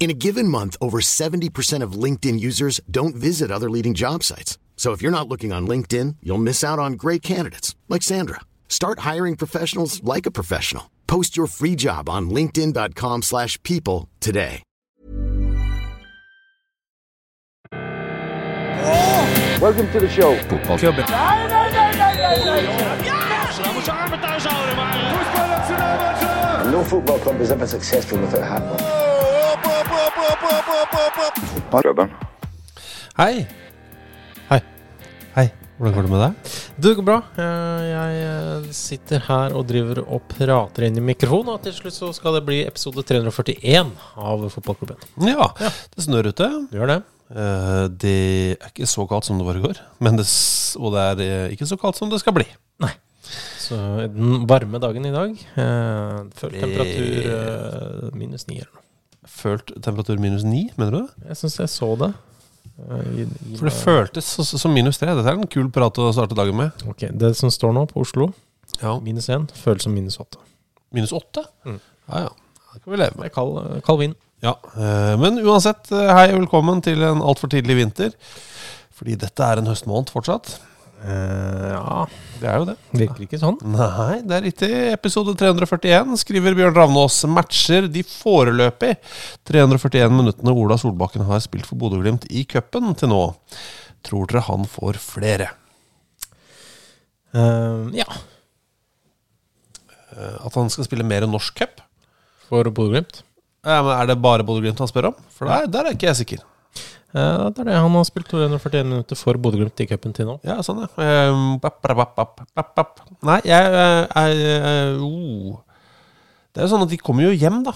In a given month, over 70% of LinkedIn users don't visit other leading job sites. So if you're not looking on LinkedIn, you'll miss out on great candidates like Sandra. Start hiring professionals like a professional. Post your free job on linkedin.com/people slash people today. Welcome to the show. No football club is ever successful without handball. Hei. Hei. Hei. Hvordan går det med deg? Det går bra. Eh, Jeg eh, sitter her og driver og prater inn i mikrofonen, og til slutt så skal det bli episode 341 av Fotballklubben. Ja, det snør ute. Du gjør det? Eh, Det er ikke så kaldt som det var i går, men det, og det er ikke så kaldt som det skal bli. Nei. Så den varme dagen i dag eh, Følt temperatur eh, minus ni eller noe. Følt temperatur minus 9, mener du det? Jeg syns jeg så det. Eh, i- i- For det føltes som minus 3. Dette er en kul prat å starte dagen med. Ok, Det som står nå på Oslo, Ja. minus 1, føles som minus 8. Minus 8? Mm. Ja, ja. Det kan vi leve Det med. er kald, kald vind. Ja, eh, Men uansett, eh, hei og velkommen til en altfor tidlig vinter. Fordi dette er en høstmåned fortsatt. Eh, ja, Det er jo det. virker ikke sånn. Nei, det er riktig. Episode 341 skriver Bjørn Ravnås matcher de foreløpig 341 minuttene Ola Solbakken har spilt for Bodø-Glimt i cupen til nå. Tror dere han får flere? Uh, ja, Eh, At han skal spille mer norsk cup? for Bodø-Glimt. Ja, men er det bare Bodø-Glimt han spør om? For der, der er ikke jeg sikker. Eh, det er det. Han har spilt 241 minutter for Bodø-Glimt i cupen til nå. Ja, sånn, ja. Eh, bap, bap, bap, bap, bap. Nei, jeg eh, er eh, oh. Det er jo sånn at de kommer jo hjem, da.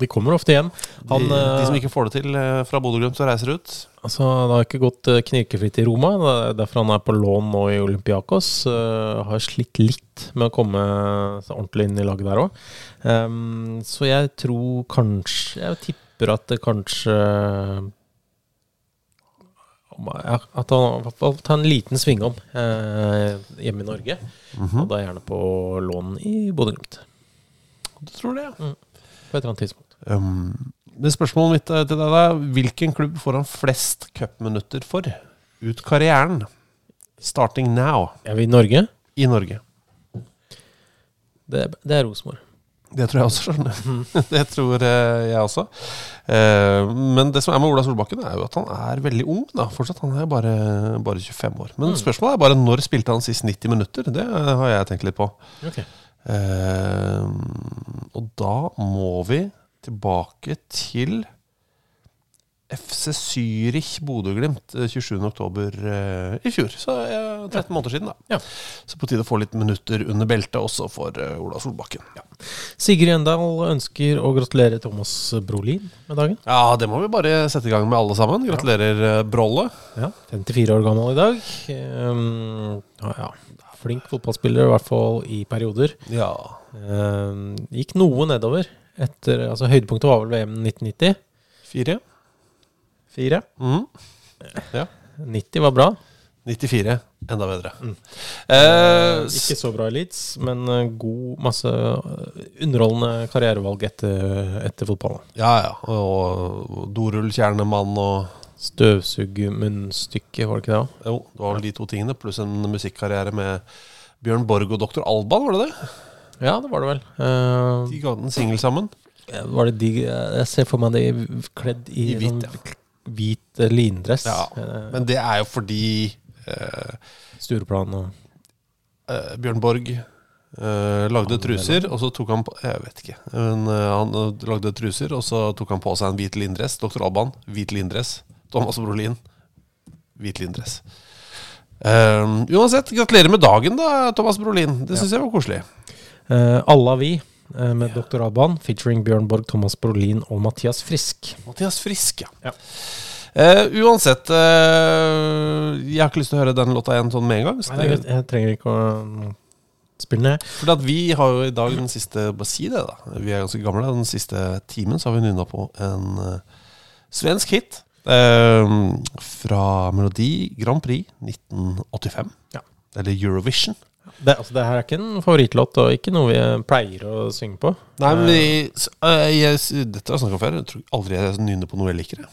De kommer ofte hjem. Han, de, de som eh, ikke får det til eh, fra Bodø-Glimt og reiser ut. altså, det har ikke gått eh, knirkefritt i Roma. Det er derfor han er på lån nå i Olympiakos. Eh, har slitt litt med å komme seg ordentlig inn i laget der òg. så jeg tror kanskje Jeg tipper at det kanskje ja, At han i tar en liten svingom eh, hjemme i Norge. Og da gjerne på lån i Bodø-Glimt. Du tror det, ja. På et eller annet tidspunkt. Um, det spørsmålet mitt eh, til deg er hvilken klubb får han flest cupminutter for ut karrieren? Starting now Er vi i Norge? i Norge. Det, det er Rosenborg. Det tror jeg også, skjønner. Det tror eh, jeg også. Eh, men det som er med Ola Solbakken, er jo at han er veldig ung da, fortsatt. Han er bare, bare 25 år. Men spørsmålet er bare når spilte han sist 90 minutter? Det har jeg tenkt litt på. Ok. Eh, og da må vi tilbake til FC Zürich Bodø-Glimt eh, 27.10. Uh, i fjor. Så eh, 13 måneder siden, da. Ja. Så på tide å få litt minutter under beltet også for eh, Ola Solbakken. Ja. Sigrid Gjendal ønsker å gratulere Thomas Brolin med dagen. Ja, det må vi bare sette i gang med alle sammen. Gratulerer, ja. Brolle. Ja, 54 år gammel i dag. Um, ja, ja. Flink fotballspiller, i hvert fall i perioder. Ja. Um, gikk noe nedover. Etter, altså Høydepunktet var vel VM 1990. Fire. Fire. Mhm. 90 var bra. 94. Enda bedre. Mm. Eh, Ikke så bra i Leeds, men eh, god, masse eh, underholdende karrierevalg etter, etter fotballen. ja, ja. Og dorullkjernemann og Støvsugermunnstykke, var det ikke det? Jo, det var vel de to tingene, pluss en musikkarriere med Bjørn Borg og Dr. Alban, var det det? Ja, det var det vel. Eh, De ga den singel sammen. var det de Jeg ser for meg de kledd i, I hvitt, sånn ja. Hvit eh, lindress. Ja, Eh, Men det er jo fordi eh, Stureplan og eh, Bjørn Borg Eh, lagde truser, og så tok han på Jeg vet ikke. Men, eh, han lagde truser, og så tok han på seg en hvit lindress. Dr. Alban, hvit lindress. Thomas Brolin, hvit lindress. Uansett, gratulerer med dagen, da, Thomas Brolin. Det syns jeg var koselig. Eh, Alla vi eh, med Dr. Alban, featuring Bjørn Borg, Thomas Brolin og Mathias Frisk. Mathias Frisk, ja. Ja. Uh, uansett, uh, jeg har ikke lyst til å høre den låta igjen sånn med en gang. Nei, jeg, jeg trenger ikke å mm, spille ned. for vi har jo i dag den siste Bare si det, da. Vi er ganske gamle. Den siste timen så har vi nynna på en uh, svensk hit. fra Melodi Grand Prix 1985. Ja. Eller Eurovision. Det, altså, det her er ikke en favorittlåt, og ikke noe vi pleier å synge på. Nei, men vi, s- eh, jeg, Dette har jeg snakka om før. Jeg tror aldri jeg nynner på noe jeg liker. jeg.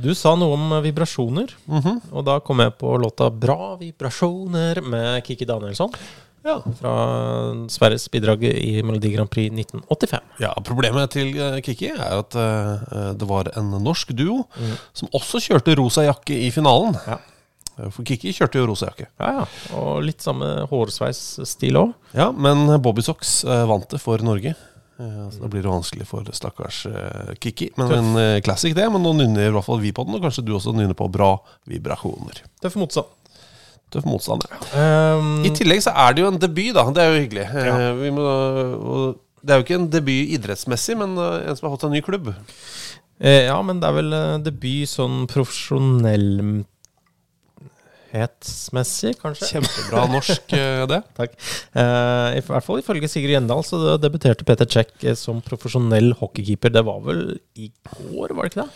Du sa noe om vibrasjoner, Mhm. og da kom jeg på låta 'Bra vibrasjoner' med Kiki Danielsson. Ja. Fra Sveriges bidrag i Melodi Grand Prix 1985. Ja, Problemet til Kiki Kikki er at eh, det var en norsk duo som også kjørte rosa jakke i finalen. Ja. Eh, For Kikki kjørte jo rosa jakke. Ja, ja. Og litt samme hårsveisstil òg. Ja, Men Bobby Socks eh, vant det for Norge. Eh, Så da blir det vanskelig for stakkars Kikki. Men Tøff. en classic, det. Men nå nynner i hvert fall vi på den, og kanskje du også nynner på bra vibrasjoner. Tøff motstand. Tøff motstand, ja. Um, I tillegg så er det jo en debut, da. Det er jo hyggelig. Ja. Vi må, det er jo ikke en debut idrettsmessig, men en som har fått en ny klubb. ja, men det er vel debut sånn profesjonellhetsmessig, kanskje? Kjempebra norsk, eh, det. Takk. Eh, I hvert fall ifølge Sigurd Gjendal så debuterte Peter Cech eh, som profesjonell hockeykeeper. Det var vel i går, var det ikke det?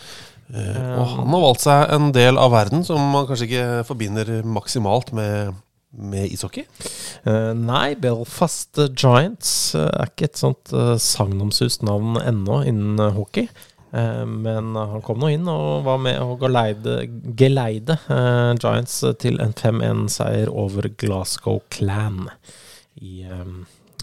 Og han har valgt seg en del av verden som man kanskje ikke forbinder maksimalt med, med ishockey. Uh, nei, Belfast Giants uh, er ikke et sånt uh, sagnomsust navn ennå innen hockey. Eh, men han kom nå inn og var med å geleide, geleide uh, Giants til en 5-1-seier over Glasgow Clan i eh,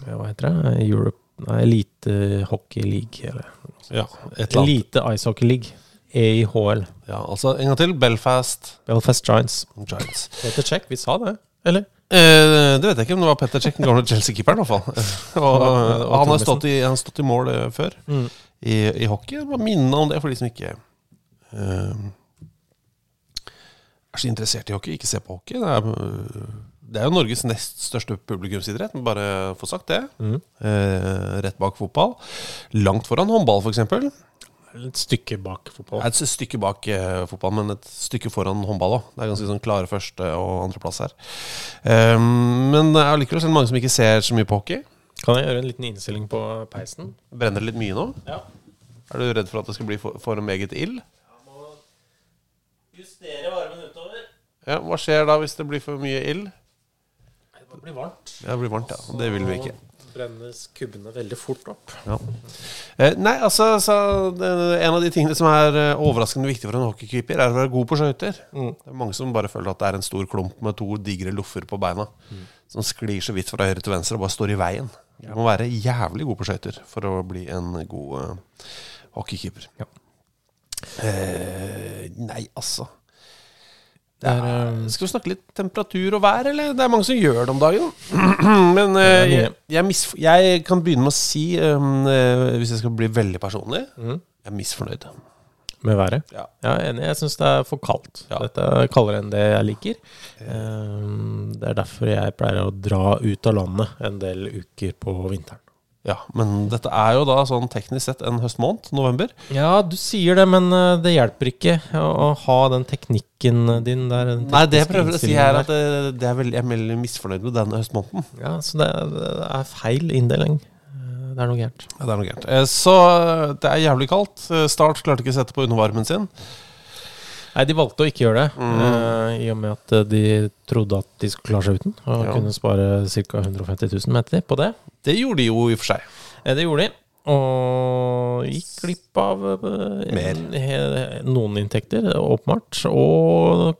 Hva heter det? Europe Nei, Elite Hockey League. Eller Ja, et eller annet. Elite Ice Hockey League. EIHL. Ja, altså en gang til. Belfast Belfast Giants. Giants. Peter Check, vi sa det, eller? Eh, det vet jeg ikke, men det var Petter Cech, den gamle Chelsea-keeperen. i hvert fall. og, og han har stått i, han har stått i mål før Mm. I, i hockey. Bare minne om det for de som ikke eh, er så interessert i hockey, ikke ser på hockey. Det er, eh, det er jo Norges nest største publikumsidrett, men bare få sagt det. Mm. Eh, rett bak fotball. Langt foran håndball, f.eks. Et stykke bak fotball. Et stykke bak eh, fotball, men et stykke foran håndball òg. Det er ganske sånn klare første- og andreplass her. Um, men allikevel er det mange som ikke ser så mye på hockey. Kan jeg gjøre en liten innstilling på peisen? Brenner det litt mye nå? Ja. Er du redd for at det skal bli for, for meget ild? Justere varmen utover. Ja, Hva skjer da hvis det blir for mye ild? Det blir varmt. Ja, det blir varmt, ja. Det vil vi ikke. Brennes kubbene veldig fort opp. Ja. Eh, nei, altså så, En av de tingene som er eh, overraskende viktig for en hockeykeeper, er å være god på skøyter. Mm. Det er mange som bare føler at det er en stor klump med to digre loffer på beina. Som sklir så vidt fra høyre til venstre og bare står i veien. Du må være jævlig god på skøyter for å bli en god uh, hockeykeeper. Ja. Eh, nei, altså er, eh, Skal vi snakke litt temperatur og vær, eller? Det er mange som gjør det om dagen. Men eh, jeg, jeg, jeg kan begynne med å si, um, hvis jeg skal bli veldig personlig, mm. jeg er misfornøyd. Med været. Ja. Er enig. Jeg syns det er for kaldt. Ja. Dette er kaldere enn det jeg liker. Um, det er derfor jeg pleier å dra ut av landet en del uker på vinteren. Ja, Men dette er jo da sånn teknisk sett en høstmåned, november. Ja, du sier det, men uh, det hjelper ikke å, ha den teknikken din der. Nei, det jeg prøver å si her, at det, det er veldig, jeg er veldig misfornøyd med denne høstmåneden. Ja, så det, det er feil inndeling. Det er noe gærent. Ja, det er noe gærent. Eh, Så eh, det er jævlig kaldt. Eh, Start klarte ikke å sette på undervarmen sin. Nei, de valgte å ikke gjøre det, Mm. uh, i og med at de trodde at de skulle klare seg uten. Og Ja. kunne spare ca. 150 000 meter på det. Det gjorde de jo i og for seg. Det gjorde de. Og gikk glipp av Mer. noen inntekter, åpenbart. Og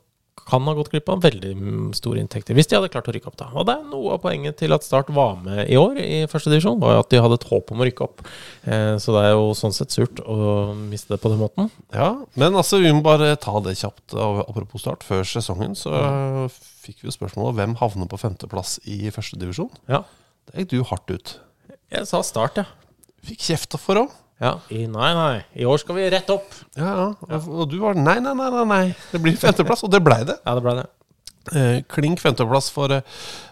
kan ha gått glipp av veldig store inntekter, hvis de hadde klart å rykke opp. da Og det er noe av poenget til at Start var med i år i første divisjon, var at de hadde et håp om å rykke opp. Eh, Så det er jo sånn sett surt å miste det på den måten. Ja, men altså, vi må bare ta det kjapt. Apropos start, før sesongen så fikk vi jo spørsmålet hvem havner på femteplass i førstedivisjon. Ja. Det gikk du hardt ut. Jeg sa start, ja. Fikk kjeft for òg. Ja. I, nei, nei. I år skal vi rett opp. Ja, ja. Og, du var nei, nei, nei, nei, nei. Det blir femteplass, og det blei det. Ja, det ble det. Eh, klink femteplass for, eh,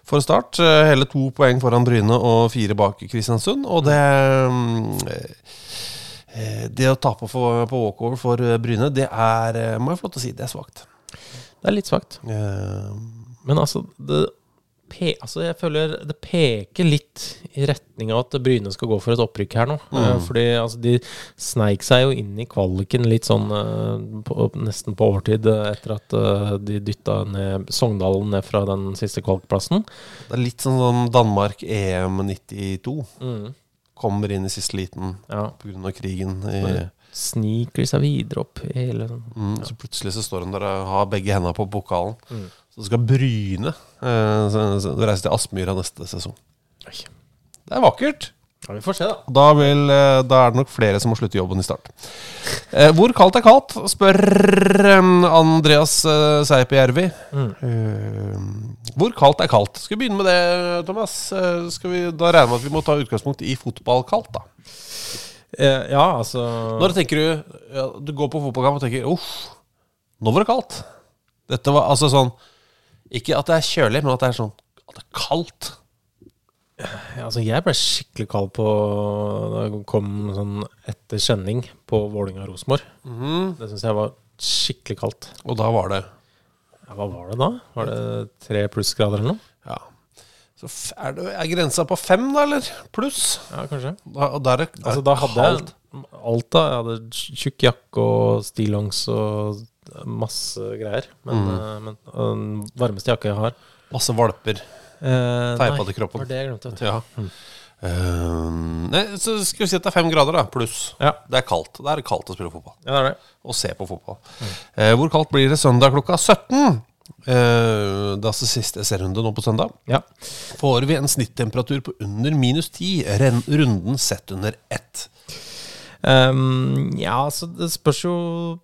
for Start. Eh, hele to poeng foran Bryne og fire bak Kristiansund. Og det Det å tape på, på walkover for Bryne, det er Må jeg få lov til å si, det er svakt. Det er litt svakt. Eh, Men altså, det, pe altså jeg føler det peker litt i retning av at Bryne skal gå for et opprykk her nå. Mm. Fordi altså, de sneik seg jo inn i kvaliken litt sånn eh, på, nesten på overtid eh, etter at eh, de dytta ned Sogndalen ned fra den siste kvalikplassen. det er litt sånn som Danmark EM 92. Mm. Kommer inn i siste liten Ja. pga. krigen. I, Sniker seg videre opp hele sånn. mm, Så plutselig så står hun der og har begge hendene på pokalen. Så skal Bryne Du så, så, til Aspmyra neste sesong. Det er vakkert. Ja, vi får se, da. Da, vil, eh, da er det nok flere som må slutte jobben i start. Eh, hvor kaldt er kaldt, spør eh, Andreas eh, Seipjärvi. Eh, hvor kaldt er kaldt? Skal vi begynne med det, Thomas? Eh, skal vi da regne med at vi må ta utgangspunkt i fotballkaldt, da? Eh, ja, altså Når tenker du ja, Du går på fotballkamp og tenker uff, nå var det kaldt. Dette var altså sånn Ikke at det er kjølig, men at det er sånn at det er kaldt. Ja, altså jeg ble skikkelig kald på da jeg kom sånn etter kjenning på Vålinga-Rosenborg. Det syns jeg var skikkelig kaldt. Og da var det Ja, hva var det da? Var det tre plussgrader eller noe? Ja. Så er, det, er grensa på fem, da, eller? Pluss? Ja, kanskje. Da, og der er det Altså, da hadde jeg alt da. Jeg hadde tjukk jakke og stillongs og masse greier. Men, eh, men den varmeste jakka jeg har masse valper. eh, Teipa til kroppen. Det var det jeg glemte. Ja. Eh, nei, så skal vi si at det er fem grader, da, pluss. Ja. Det er kaldt. Det er kaldt å spille fotball. Ja, det er det. Og se på fotball. Eh, hvor kaldt blir det søndag klokka 17? Uh, det er altså siste serierunde nå på søndag. Ja. Får vi en snittemperatur på under minus 10, ren- runden sett under ett. Ehm, ja, altså det spørs jo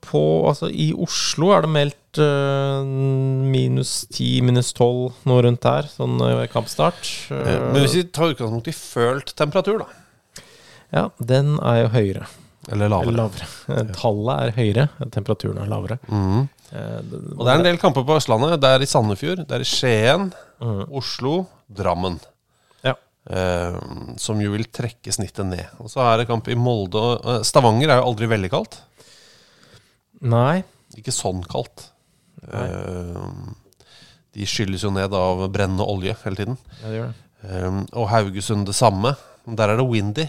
på Altså i Oslo er det meldt uh, minus 10, minus 12, noe rundt der, sånn ved kampstart. Eh, men hvis vi tar utgangspunkt i følt temperatur, da. ja, den er jo høyere. Eller lavere. Eller lavere. Tallet er høyere, temperaturen er lavere. Mm. Og det er en del kamper på Østlandet. Det er i Sandefjord, det er i Skien, mm. Oslo, Drammen. Eh, som jo vil trekke snittet ned. Og så er det kamp i Molde og eh, Stavanger er jo aldri veldig kaldt. Nei. Ikke sånn kaldt. Eh, de skylles jo ned av brennende olje hele tiden. Ja, det gjør det. Og Haugesund det samme. Der er det windy,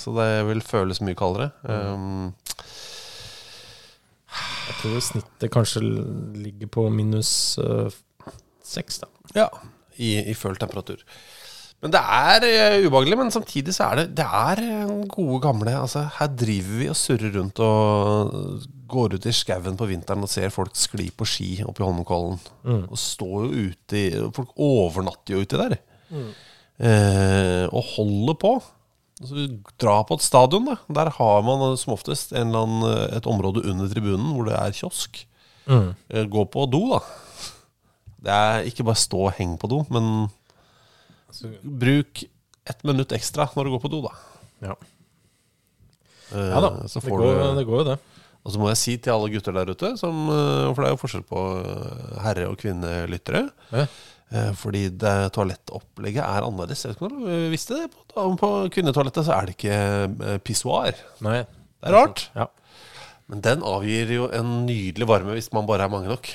så det vil føles mye kaldere. Eh, Jeg tror snittet kanskje ligger på minus seks, da. Ja, i, i følt temperatur. Men det er eh, ubehagelig, men samtidig så er det Det er eh, gode gamle altså, Her driver vi og surrer rundt og går ut i skauen på vinteren og ser folk skli på ski oppe i Holmenkollen. Og står jo ute i Folk overnatter jo uti der. Eh, og holder på. Altså, dra på et stadion, da. Der har man eh, som oftest annen, eh, et område under tribunen hvor det er kiosk. Eh, gå på do, da. Det er ikke bare stå og heng på do, men bruk ett minutt ekstra når du går på do, da. Ja, Eh, ja da. Det går, du det går jo, det. Og så må jeg si til alle gutter der ute, som, eh, for det er jo forskjell på eh, herre- og kvinnelyttere Ja. eh, Fordi det toalettopplegget er annerledes. Jeg vet ikke om du visste det? På, på kvinnetoalettet så er det ikke pissoar. Nei. Det er rart. Ja. Men den avgir jo en nydelig varme hvis man bare er mange nok.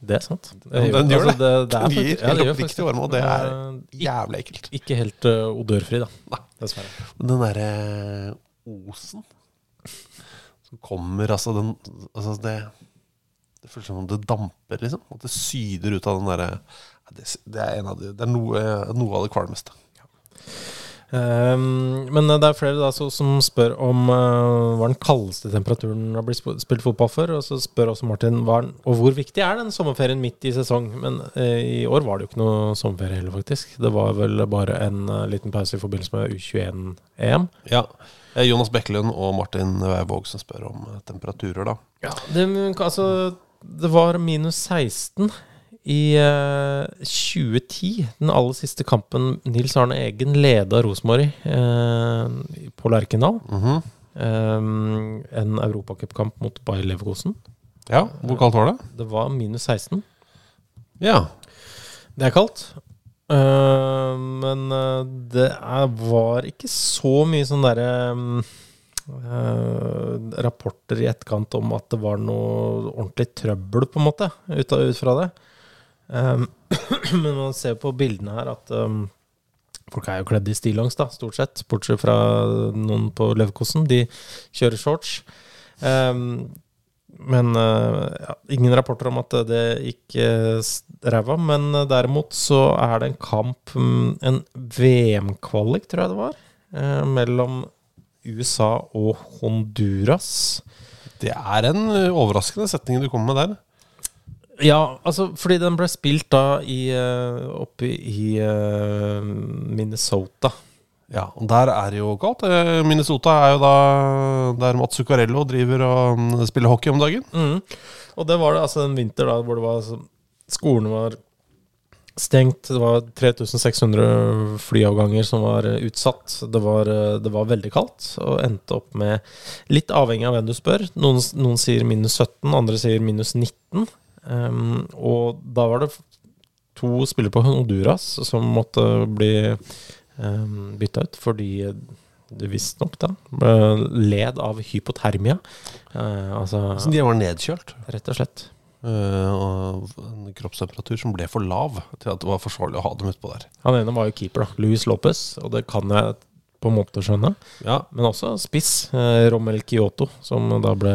Det er sant. Ja, den gjør altså, det. er Den gir ja, helt det oppriktig varme, og det er Eh, Jævlig ekkelt. ikke helt uh, odørfri, da. Nei. Dessverre. Den derre osen som kommer Altså, den altså det, det føles som om det damper, liksom. At det syder ut av den derre det, det er en av de Det er noe, noe av det kvalmeste. Ehm, men det er flere da, så, som spør om uh, hva den kaldeste temperaturen har blitt spilt fotball for. Og så spør også Martin hva og hvor viktig er den sommerferien midt i sesong. Men uh, i år var det jo ikke noe sommerferie heller, faktisk. Det var vel bare en uh, liten pause i forbindelse med U21-EM. Ja. Eh, Jonas Bekkelund og Martin Weivåg som spør om eh, temperaturer, da. Ja, det, altså, det var minus 16 I eh, 2010, den aller siste kampen Nils Arne Eggen leda Rosenborg eh, på Lerkendal. Mhm. eh, en europacupkamp mot Bayer Leverkosen. Ja, hvor kaldt var det? Det var minus 16. Ja. Det er kaldt. Uh, men eh, det er, var ikke så mye sånn derre mm, eh, rapporter i etterkant om at det var noe ordentlig trøbbel, på en måte, ut, ut fra det. Um, men man ser på bildene her at um, folk er jo kledd i stillongs, da, stort sett. Bortsett fra noen på Leverkosen. De kjører shorts. Um, men uh, ja, ingen rapporter om at det gikk uh, ræva. Men uh, derimot så er det en kamp, um, en VM-kvalik, tror jeg det var, uh, mellom USA og Honduras. Det er en overraskende setning du kommer med der. Ja, altså fordi den ble spilt da i, uh, oppe i uh, Minnesota. Ja, og der er det jo kaldt. Eh, Minnesota er jo da der Mats Zuccarello driver og mm, spiller hockey om dagen. Mm. Og det var det altså en vinter da hvor det var altså, Skolene var stengt. Det var 3600 flyavganger som var eh, utsatt. Det var, eh, det var veldig kaldt, og endte opp med Litt avhengig av hvem du spør. Noen, noen sier minus 17, andre sier minus 19. Um, og da var det to spillere på Honduras som måtte bli um, bytta ut fordi det visstnok da led av hypotermia. Uh, altså Så de var nedkjølt. rett og slett. Uh, og en kroppstemperatur som ble for lav til at det var forsvarlig å ha dem utpå der. Han ene var jo keeper, da. Luis Lopez, og det kan jeg på en måte skjønne. Ja, Men også spiss, eh, Rommel Kyoto, som da ble,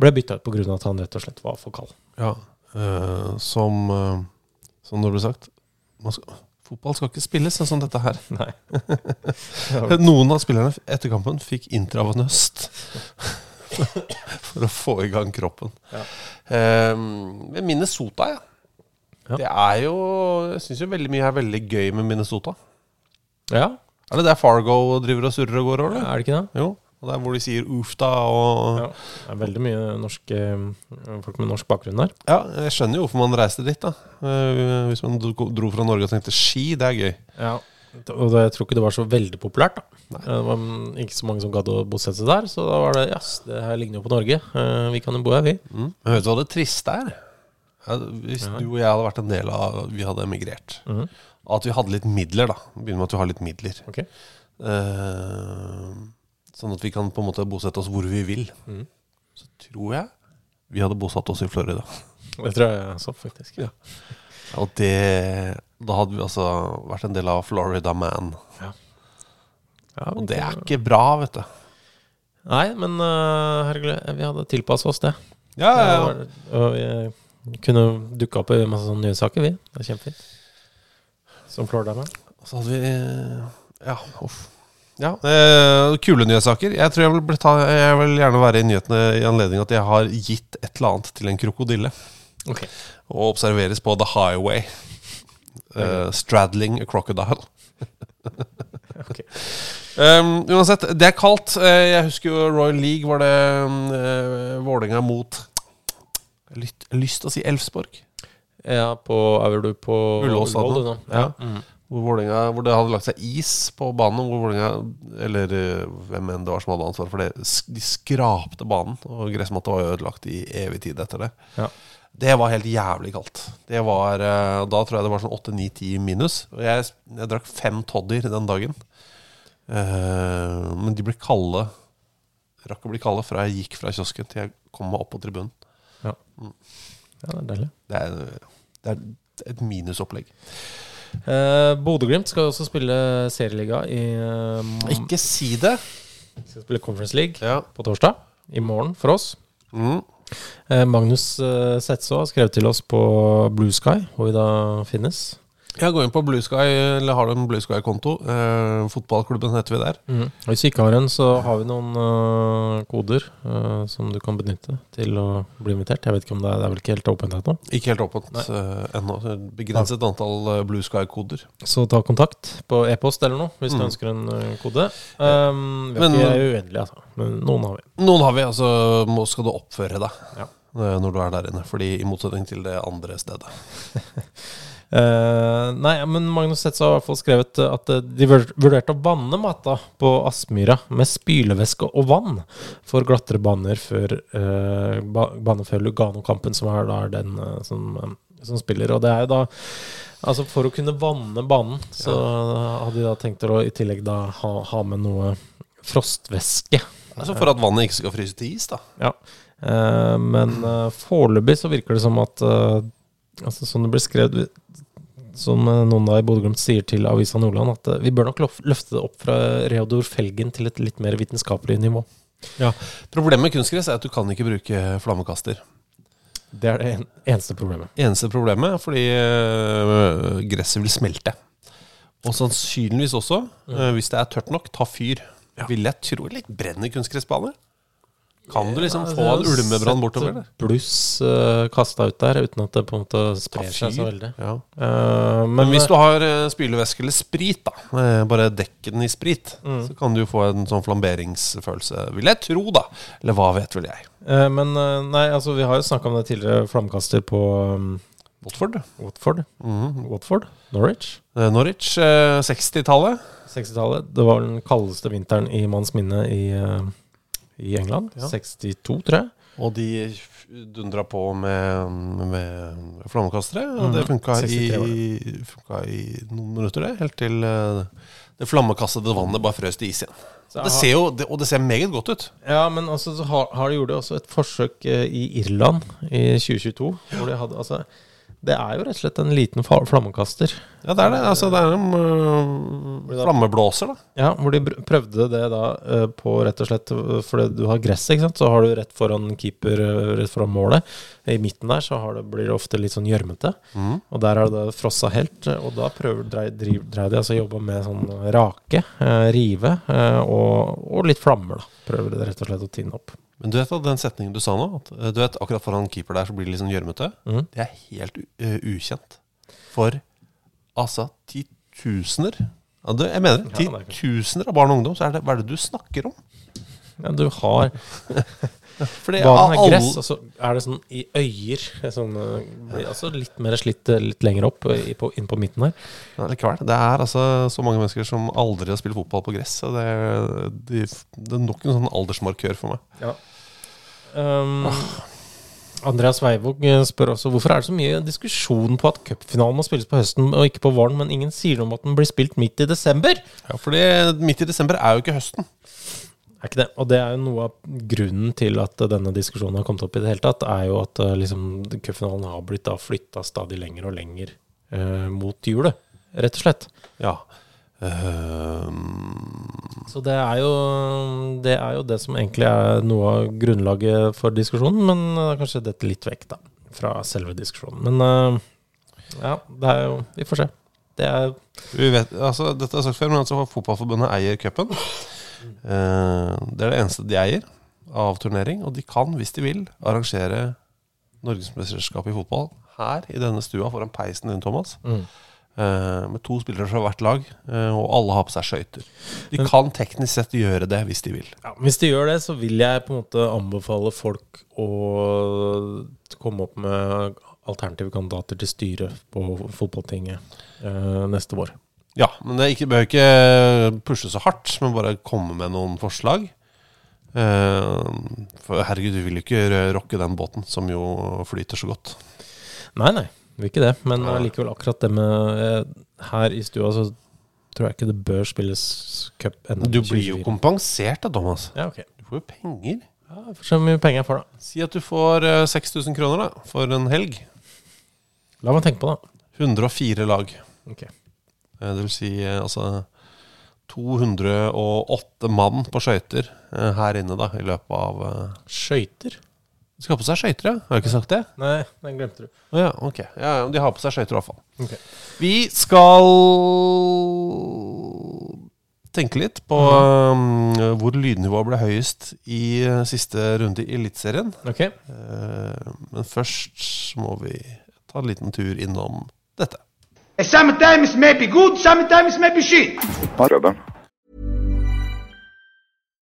ble bytta ut pga. at han rett og slett var for kald. ja. eh, som, eh, som det ble sagt man skal, Fotball skal ikke spilles sånn som dette her. Nei. Noen av spillerne etter kampen fikk intravenøst for å få i gang kroppen. Ja. Eh, men Minnesota, ja. Ja. Det er jo Jeg syns jo veldig mye er veldig gøy med Minnesota. Ja, Er det der Fargo driver og surrer og går over? er det ikke det? Jo. Og det er hvor de sier uff da og Ja. Det er veldig mye norske, folk med norsk bakgrunn der. Ja, jeg skjønner jo hvorfor man reiste dit, da. Eh, Hvis man dro fra Norge og tenkte ski, det er gøy. Ja. Og jeg tror ikke det var så veldig populært. da Det var ikke så mange som gadd å bosette seg der, så da var det Jass, det her ligner jo på Norge. Eh, Vi kan jo bo her, vi. Mm. Men vet du hva det triste er? Ja, hvis du og jeg hadde vært en del av Vi hadde emigrert. Mm. At vi hadde litt midler, da. Begynner med at vi har litt midler. Ok. Eh, sånn at vi kan på en måte bosette oss hvor vi vil. Mm. Så tror jeg vi hadde bosatt oss i Florida. Det tror jeg så, faktisk. Ja. Og det Da hadde vi altså vært en del av Florida Man. Ja, Og det er ikke bra, vet du. Nei, men uh, herregud, vi hadde tilpassa oss det. Ja, ja, ja. Og vi kunne dukke opp i masse sånne nye saker, vi. Det er kjempefint. Som Florida Man. Og så hadde vi Ja, uff. Ja, eh, Kule nyhetssaker. Jeg tror jeg vil, ta, jeg vil gjerne være i nyhetene i anledning at jeg har gitt et eller annet til en krokodille. Ok. Og observeres på The Highway. Eh, straddling a crocodile. Ok. Um, uansett, det er kaldt. Eh, Jeg husker jo Royal League var det uh, Vålerenga mot lyst- lyst til å si Elfsborg. Ja, på Er du på Ullevål? Ja. Mm. Hvor, Vålinga, hvor det hadde lagt seg is på banen. Hvor Vålinga, eller eh, hvem enn det var som hadde ansvar for det, de skrapte banen. Og gressmatta var ødelagt i evig tid etter det. Ja. Det var helt jævlig kaldt. Det var, eh, Da tror jeg det var sånn 8-9-10 minus. Og jeg, jeg drakk fem todder den dagen. Eh, men de ble kalde. Rakk å bli kalde fra jeg gikk fra kiosken til jeg kom meg opp på tribunen. ja, det er deilig. Det er, det er et minusopplegg. Eh, Bodø-Glimt skal også spille serieliga i um, Ikke si det! Skal spille Conference League Ja. på torsdag. I morgen for oss. Mm. Uh, Magnus uh, Setsaa har skrevet til oss på Blue Sky, hvor vi da finnes. Jeg går inn på Blue Sky, eller har du en Blue Sky-konto? Eh, fotballklubben heter vi der. Mm. Hvis vi ikke har en, så har vi noen uh, koder uh, som du kan benytte til å bli invitert. Jeg vet ikke om det er, det er vel ikke helt åpent ennå. Ikke helt åpent uh, ennå. Begrenset Begrenset antall Blue Sky-koder. Så ta kontakt på e-post eller noe hvis du Mm. ønsker en kode. Um, vi er Men- ikke uendelige, altså. Men noen har vi. Noen har vi, altså må, skal du oppføre deg. Ja. når du er der inne. Fordi i motsetning til det andre stedet. Eh, nei, men Magnus Setz har i hvert fall skrevet at eh, de vurderte å vanne matta på Aspmyra med spylevæske og vann for glattere baner før, uh, ba bane før Lugano-kampen, som er da den uh, som, eh, som spiller. Og det er jo da Altså For å kunne vanne banen, så hadde de da tenkt å i tillegg da ha, ha med noe frostvæske. Altså For at vannet ikke skal fryse til is, da. Ja. Eh, men uh, foreløpig så virker det som at eh, altså Som det ble skrevet Som eh, noen da i Bodø-Glimt sier til Avisa Nordland, at eh, vi bør nok løfte det opp fra Reodor Felgen til et litt mer vitenskapelig nivå. Ja, Problemet med kunstgress er at du kan ikke bruke flammekaster. Det er det eneste problemet. Eneste problemet er fordi øh, gresset vil smelte. Og sannsynligvis også, hvis det er tørt nok, ta fyr. Vil jeg tro litt brenner kunstgressbaner? Kan du liksom Ja, få har en ulmebrann bortover? eller? Bluss uh, kasta ut der, uten at det på en måte sprer seg så veldig. Ja. Uh, men, Men hvis du har øh, spylevæske eller sprit, da, bare dekk den i sprit, Mm. så kan du jo få en sånn flamberingsfølelse, vil jeg tro, da. Eller hva vet vel jeg. eh, men eh, nei, altså vi har jo snakka om det tidligere, flammekaster på um, Watford. Watford. Mhm. Watford? Norwich? Eh, Norwich, øh, 60-tallet. 60-tallet. Det var den kaldeste vinteren i manns minne i, eh, i England. Ja. 62, tror jeg. Og de dundra på med, med flammekastere. Og det Mhm. funka i, funka i noen minutter, det. Helt til eh, det flammekastede vannet bare frøs til is igjen. Så Det ser jo, det, og det ser meget godt ut. Ja, men altså, så har, har de gjort det også et forsøk eh, i Irland i 2022. Hvor de hadde, altså, det er jo rett og slett en liten flammekaster. Ja, det er det. Altså, det er en uh, flammeblåser, da. Ja, Hvor de prøvde det da eh, på rett og slett eh, Fordi du har gresset, ikke sant? så har du rett foran keeper, rett foran målet. I midten der så har det, blir det ofte litt sånn gjørmete. Og der har det frossa helt. Og da prøver dreier de altså å jobbe med sånn rake, rive og, og litt flammer, da. Prøver de rett og slett å tinne opp. Men du vet at den setningen du sa nå, at, øh, du vet akkurat foran keeper der så blir det litt sånn gjørmete, mm. det er helt u øh, ukjent for altså titusener Jeg mener det er titusener av barn og ungdom, så er det hva er det du snakker om? Ja, du har For det Banen er gress, og så er det sånn i øyer. Sånn, eh, altså litt mer slitt eh, litt lenger opp eh, i på, inn på midten her. Ja, likevel. Det er altså så mange mennesker som aldri har spilt fotball på gress. Det, de, det er nok en sånn aldersmarkør for meg. Um, Andreas Veivåg eh, spør også hvorfor er det så mye diskusjon på at cupfinalen må spilles på høsten og ikke på våren, men ingen sier noe om at den blir spilt midt i desember? Ja, fordi midt i desember er jo ikke høsten. Er ikke det? Og det er jo noe av grunnen til at eh, denne diskusjonen har kommet opp i det hele tatt, er jo at eh, liksom, cupfinalen har blitt da flytta stadig lenger og lenger eh, mot julet, rett og slett. Ja. Um... Så det er, jo, det er jo det som egentlig er noe av grunnlaget for diskusjonen, men uh, kanskje dette litt vekk, da, fra selve diskusjonen. Men uh, ja, det er jo Vi får se. Det er vi vet, altså, dette er sagt før, men altså, Fotballforbundet eier cupen. Eh, det er det eneste de eier av turnering. Og de kan, hvis de vil, arrangere norgesmesterskapet i fotball her i denne stua foran peisen din, Thomas. Mm. Eh, med to spillere fra hvert lag, eh, og alle har på seg skøyter. De kan teknisk sett gjøre det hvis de vil. ja, Hvis de gjør det, så vil jeg på en måte anbefale folk å komme opp med alternative kandidater til styret på fotballtinget neste vår. Ja, men det ikke, behøver ikke pushe så hardt, men bare komme med noen forslag. Eh, for herregud, vi vil jo ikke rokke den båten, som jo flyter så godt. Nei, nei, vil ikke det. Men allikevel akkurat det med eh, Her i stua så tror jeg ikke det bør spilles cup ennå. Du blir jo kompensert da, Thomas. Ja, ok. Du får jo penger. Ja, for så mye penger jeg får, da. Si at du får eh, 6000 kroner da, for en helg. La meg tenke på det. 104 lag. Ok. Eh, Det vil si eh, altså 208 mann på skøyter eh, her inne da, i løpet av Skøyter? De skal ha på seg skøyter, ja? Har jeg ikke sagt det? Nei, den glemte du. Ja, ok. Ja, de har på seg skøyter i hvert fall. Ok. Vi skal tenke litt på um, hvor lydnivået ble høyest i siste runde i Eliteserien. Ok. Uh, men først må vi ta en liten tur innom dette. Sometimes maybe good, sometimes maybe shit. Klubben.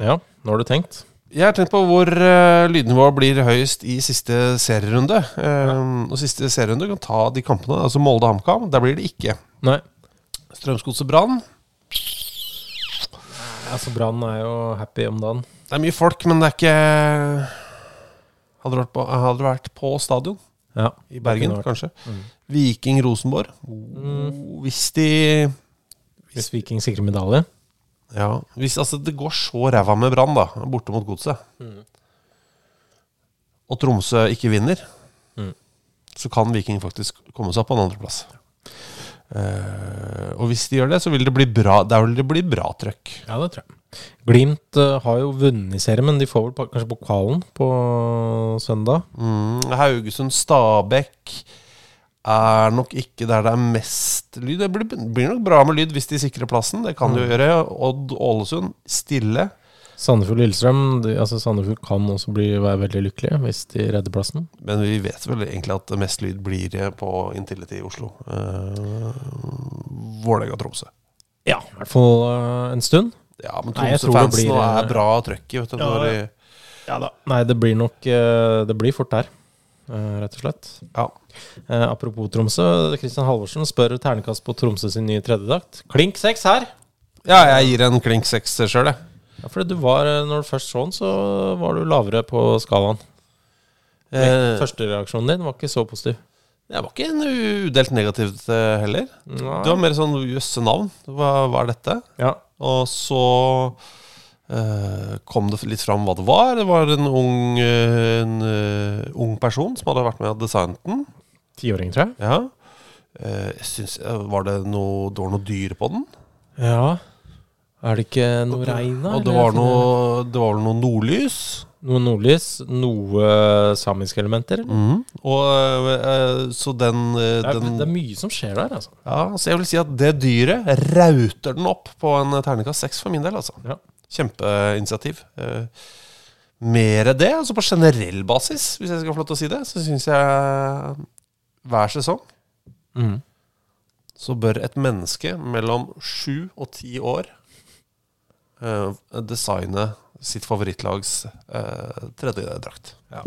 Ja, nå har du tenkt. Jeg har tenkt på hvor uh, lydnivået blir høyest i siste serierunde. Uh, og siste serierunde kan ta de kampene. Altså Molde-HamKam, der blir det ikke. Nei. Strømsgodset Brann. Altså, Brann er jo happy om dagen. Det er mye folk, men det er ikke Hadde du vært på, vært på stadion? Ja, I Bergen, det kanskje. Mm. Viking-Rosenborg. Hvis de Hvis Viking sikrer medalje. Ja, hvis altså, det går så ræva med Brann, da, borte mot Godset, Mm. og Tromsø ikke vinner, Mm. så kan Viking faktisk komme seg opp på en andreplass. Uh, og hvis de gjør det, så vil det bli bra Der vil det bli bra trøkk. Ja, det tror jeg. Glimt uh, har jo vunnet i serien, men de får vel kanskje pokalen på søndag. Mm, Haugesund-Stabæk er nok ikke der det er mest lyd. Det blir, blir nok bra med lyd hvis de sikrer plassen. Det kan de jo Mm. gjøre. Odd-Ålesund stille. Sandefjord-Lillestrøm de, altså Sandefjord kan også bli, være veldig lykkelige hvis de redder plassen. Men vi vet vel egentlig at mest lyd blir på Intility i Oslo. Uh, Vålerenga-Tromsø. Ja, i hvert fall uh, en stund. Ja, men Tromsø-fansen blir, nå eh, er bra trøkk i. Ja, de- Ja da. Nei, det blir nok uh, Det blir fort der, uh, rett og slett. Ja. Eh, apropos Tromsø. Kristian Halvorsen spør ternekast på Tromsø sin nye tredjedakt. Klink seks her! ja, jeg gir en klink seks sjøl, jeg. Ja, fordi du var, eh, når du først så den, så var du lavere på skalaen. Eh, Første reaksjonen din var ikke så positiv. Jeg var ikke en udelt negativt eh, heller. Nei. Det var mer sånn jøsse navn. Hva, hva er dette? Ja. Og så eh, kom det litt fram hva det var. Det var en ung, eh, en, eh, ung person som hadde vært med og designet den. Tiåring, tror jeg. Ja. Eh, jeg synes, eh, var det noe, det var noe dyr på den? Ja. Er det ikke noe regn da? Og det var, noe, det var noe nordlys. Noe nordlys, noe samiske elementer? eller? Mhm. Og eh, så den, eh, Det, er, den det er mye som skjer der, altså. Ja, så jeg vil si at det dyret rauter den opp på en terningkast seks for min del, altså. Ja. Kjempeinitiativ. Eh, mer det, altså på generell basis, hvis jeg skal få lov til å si det, så syns jeg hver sesong mm. så bør et menneske mellom sju og ti år uh, designe sitt favorittlags uh, tredjedrakt. Ja.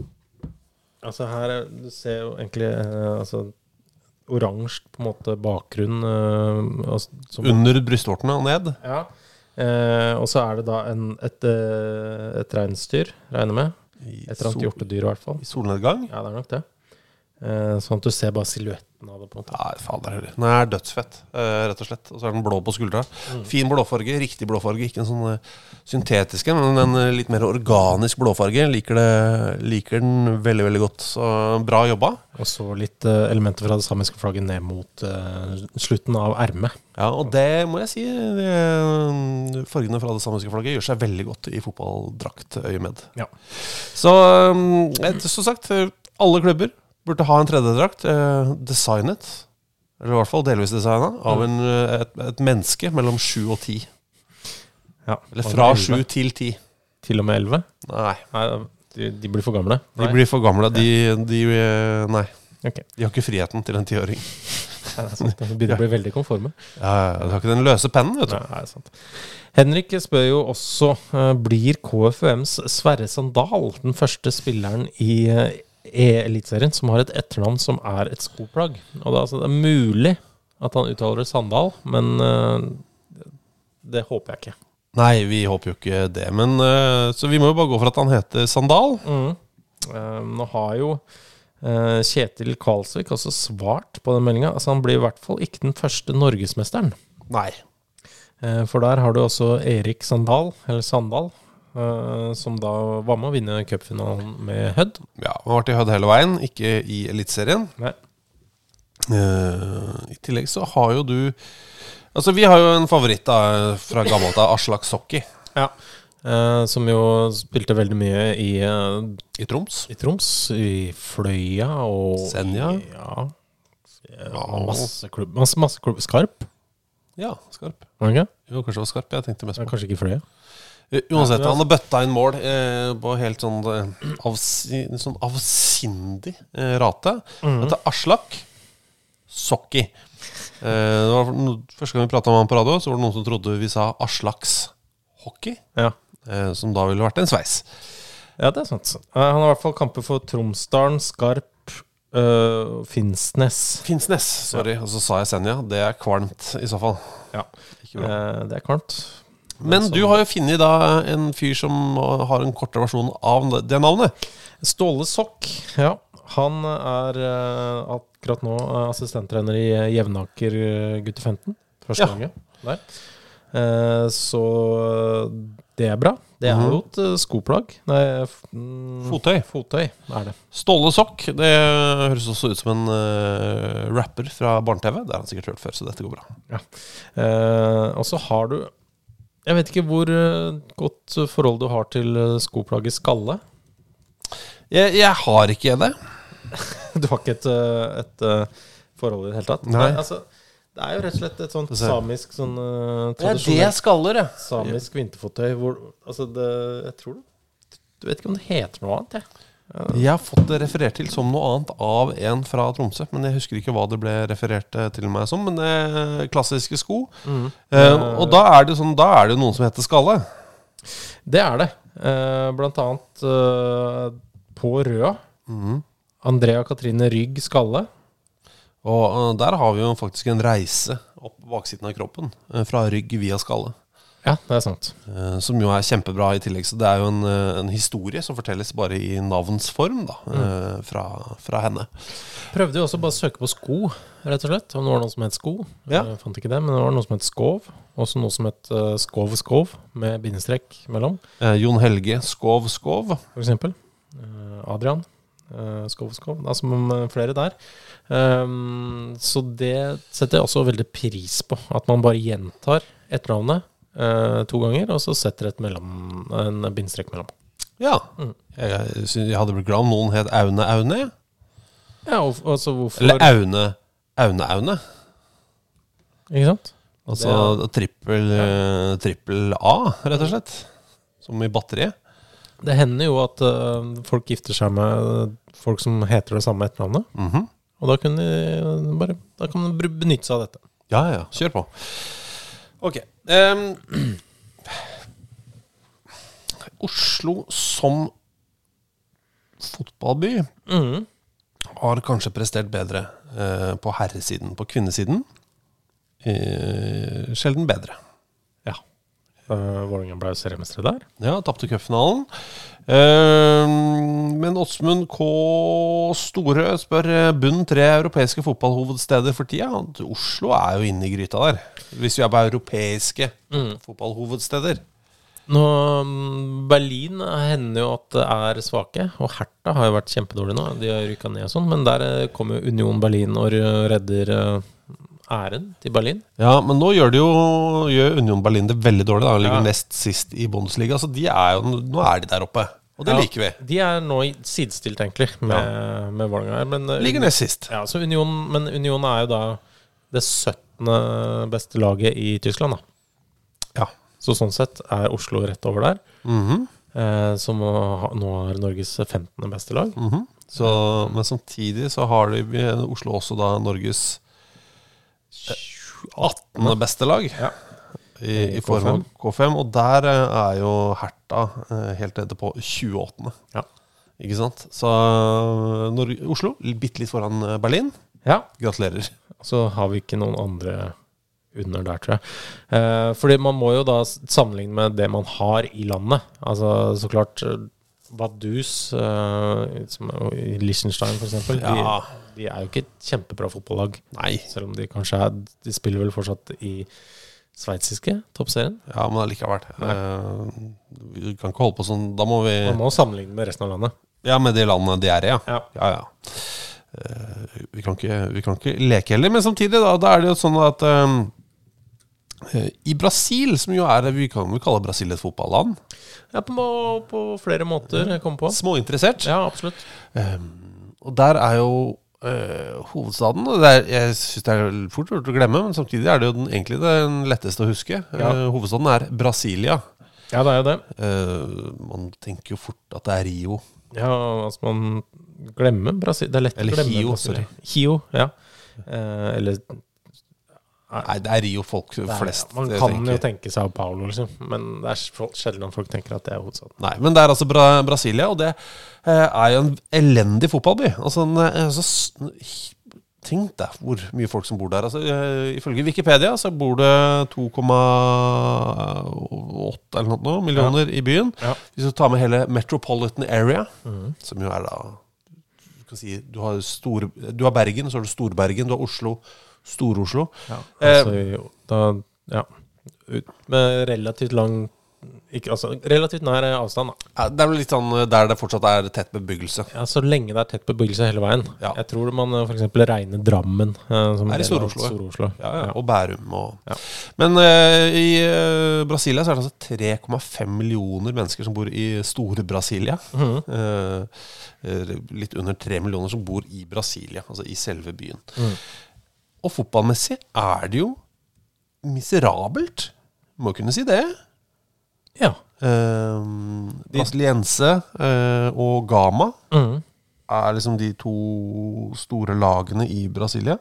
Altså her, er- Du ser jo egentlig uh, altså, oransje på en måte bakgrunn. uh, altså, som- Under brystvortene og ned. Ja. Uh, og så er det da en, et, eh, et reinsdyr, regner med. Et eller annet hjortedyr, i hvert fall. I solnedgang. Ja, det er nok det. Eh, sånn at du ser bare silhuetten av det. på en måte Nei, fader heller. Den er dødsfett, eh, rett og slett. Og så er den blå på skuldra. Fin blåfarge, riktig blåfarge. Ikke en sånn syntetisk syntetiske, men en eh, litt mer organisk blåfarge. Liker, det, liker den veldig, veldig godt. Så bra jobba. Og så litt eh, elementer fra det samiske flagget ned mot eh, slutten av ermet. Ja, og det må jeg si. Det, fargene fra det samiske flagget gjør seg veldig godt i fotballdraktøyemed. Ja. Så um, et- som sagt, alle klubber burde ha en tredjedrakt eh, designet, eller i hvert fall delvis designa, av en, eh, et, et menneske mellom sju og ti. Ja. Eller fra elleve. sju til ti. Til og med 11? Nei, Nei, de, de blir for gamle. de blir for gamle. De, de eh, Nei. Okay. De har ikke friheten til en tiåring. Nei. De begynner å bli veldig konforme. Ja, Du har ikke den løse pennen, vet du. Nei, det er sant. Henrik spør jo også eh, Blir KFUMs Sverre Sandal den første spilleren i eh, E-eliteserien som har et etternavn som er et skoplagg. Og det, altså, det er mulig at han uttaler det Sandal, men uh, det håper jeg ikke. Nei, vi håper jo ikke det. Men, uh, så vi må jo bare gå for at han heter Sandal. Eh, nå har jo Kjetil Kvalsvik også svart på den meldinga. Altså, han blir i hvert fall ikke den første norgesmesteren. Nei. For der har du også Erik Sandal, eller Sandal, som da var med å vinne cupfinalen med Hødd. Ja, Han vært i Hødd hele veien, ikke i Eliteserien. Eh, I tillegg så har jo du Altså, vi har jo en favoritt da, fra gammelt av, Aslak Sokki. Ja. Eh, som jo spilte veldig mye i, eh, I Troms. i Troms, i Fløya og Senja. i- Ja. ja masse klubb. Masse, masse klubb. Skarp? Ja, skarp. Okay. Jo, kanskje det var skarp. Jeg tenkte mest Ja, på Kanskje ikke Fløya? Uansett, han har bøtta inn mål eh, på helt sånn, eh, avsi, sånn avsindig eh, rate. Mhm. Dette er Aslak Sokki. Eh, det var no, første gang vi prata om han på radio, så var det noen som trodde vi sa Aslaks hockey. Ja. Eh, som da ville vært en sveis. Ja, det er sant. Eh, Han har i hvert fall kamper for Tromsdalen, Skarp, uh, Finnsnes. Finnsnes, sorry. Og så sa jeg Senja. Det er kvalmt i så fall. Ja. Eh, det er kvarmt. Men du har jo funnet da en fyr som har en kortere versjon av det navnet. Ståle Sokk, ja. Han er eh, akkurat nå eh, assistenttrener i eh, Jevnaker gutter gutte 15. Første Ja. gangen der. Eh, så det er bra. Det er Mhm. jo et skoplagg. Nei, f- mm, Fottøy. Fottøy er det. Ståle Sokk. Det høres også ut som en uh, rapper fra barne-TV. Det har han sikkert hørt før, så dette går bra. Eh, og så har du Jeg vet ikke hvor eh, godt forhold du har til eh, skoplagget Skalle. Jeg, jeg har ikke det. Du har ikke et, eh, et eh, forhold i det hele tatt? Nei. altså, det er jo rett og slett et sånt samisk sånn uh, Det er det skaller, ja. Samisk vinterfottøy hvor Altså, det Jeg tror det Du vet ikke om det heter noe annet, jeg. Jeg har fått det referert til som noe annet av en fra Tromsø. Men jeg husker ikke hva det ble referert eh, til meg som. Men eh, klassiske sko. Eh, og da er det sånn, da er det noen som heter Skalle. Det er det. Eh, blant annet eh, på Røa. Andrea Katrine Rygg Skalle. Og eh, der har vi jo faktisk en reise opp baksiden av kroppen. fra rygg via skalle. Ja, det er sant. Eh, som jo er kjempebra i tillegg. Så det er jo en, eh, en historie som fortelles bare i navnsform da, eh, fra, fra henne. Prøvde jo også bare å søke på sko, rett og slett. Om det var noe som het sko. Ja. Jeg fant ikke det, men det var noe som het skov. Også noe som het uh, skov skov, med bindestrek mellom, Eh, Jon Helge Skov Skov. for eksempel. Eh, Adrian Uh, skov skov. Eh, flere der. Um, så det setter jeg også veldig pris på. At man bare gjentar etternavnet to ganger, og så setter et mellom, en bindestrek mellom. Ja. Jeg, jeg, jeg hadde blitt glad om noen het Aune Aune. Ja, og, altså hvorfor Eller Aune Aune Aune. Ikke sant? Altså trippel, ja. trippel A, rett og slett. Som i batteriet. Det hender jo at uh, folk gifter seg med folk som heter det samme etternavnet. Mhm. Og da kan de eh, bare Da kan de benytte seg av dette. Ja, ja, ja. Kjør på. Ok. Ehm, Oslo som fotballby mm. har kanskje prestert bedre uh, på herresiden. På kvinnesiden uh, sjelden bedre. Uh, Vålerenga ble seriemestere der. Ja, tapte cupfinalen. Uh, men Åsmund K. Store spør eh, bunn tre europeiske fotballhovedsteder for tida. Oslo er jo inne i gryta der. Hvis vi er på europeiske Mm. fotballhovedsteder. Nå, mm, Berlin hender jo at det er svake, og Hertha har jo vært kjempedårlig nå. De har rykka ned og sånn, men der eh, kommer jo Union Berlin og redder æren til Berlin. Ja, men nå gjør, jo, gjør Union Berlin det veldig dårlig. Da. De ligger Ja. nest sist i Bundesliga. Så de er jo, nå er de der oppe. Og det Ja, liker vi. De er nå sidestilt, egentlig, med, med Vålerenga. men, eh, Ligger nest sist. Ja, så Union, men Union er jo da det 17. beste laget i Tyskland, da. Ja. Så sånn sett er Oslo rett over der. Mhm. eh, som nå er Norges 15. beste lag. Mhm. så, men samtidig så har de Oslo også da Norges eh, 18. beste lag. Ja. I, I form av K5. K5. Og der eh, er jo Herta eh, helt nede på 28. Ja. Ikke sant? Så Norge, Oslo bitte litt foran eh, Berlin. Ja. Gratulerer. Så har vi ikke noen andre under der, tror jeg. Eh, fordi man må jo da sammenligne med det man har i landet. Altså så klart Vaduz, uh, i Liechtenstein f.eks., Ja. de, de er jo ikke et kjempebra fotballag. Nei. Selv om de kanskje er De spiller vel fortsatt i sveitsiske toppserien. Ja, men allikevel. Uh, vi kan ikke holde på sånn. Da må vi Man må sammenligne med resten av landet. Ja, med de landene de er i, ja. Ja. ja, ja. Uh, vi, kan ikke, vi kan ikke leke heller. Men samtidig, da, da er det jo sånn at eh, i Brasil, som jo er Vi kan jo kalle Brasil et fotballand. Ja, på, på flere måter jeg kom på. Småinteressert. Ja, absolutt. og der er jo uh, hovedstaden og er, Jeg syns det er fort gjort å glemme, men samtidig er det jo den, egentlig den letteste å huske. Ja. Uh, hovedstaden er Brasilia. Ja, det er jo det. Uh, man tenker jo fort at det er Rio. Ja, altså man glemmer Brasil. Det er lett Eller å glemme Hio, Brasil. sorry. Hio, ja. Eh, eller Nei, det er Rio folk er- flest Man eh, kan tenker. jo tenke seg Paulo, liksom. Men det er sj- sjelden folk tenker at det er hovedstaden. Nei, men det er altså Bra Brasilia, og det eh, er jo en elendig fotballby. Altså, en, eh, altså Tenk deg hvor mye folk som bor der. Altså, eh, ifølge Wikipedia så bor det 2,8 eller noe millioner millioner i byen. Ja. Hvis du tar med hele Metropolitan Area, mm. som jo er da du, kan si, du, har store, du har Bergen, så har du Storbergen, du har Oslo, Stor-Oslo. Ja, Eh, altså, da, ja. Ut med relativt lang ikke, altså, Relativt nær avstand, da. ja, det er vel litt sånn der det fortsatt er tett bebyggelse. Ja, Så lenge det er tett bebyggelse hele veien. Ja. Jeg tror man f.eks. regner Drammen eh, som Er i Stor-Oslo, ja. Stor-Oslo. Ja, ja, og Bærum og. Men eh, i eh, Brasilia så er det altså 3,5 millioner mennesker som bor i store Brasilia. Mm -hmm. eh, litt under 3 millioner som bor i Brasilia, altså i selve byen. Mhm. Og fotballmessig er det jo miserabelt. Må kunne si det. Ja. Uh, Brasiliense eh, og Gama mm. er liksom de to store lagene i Brasilia.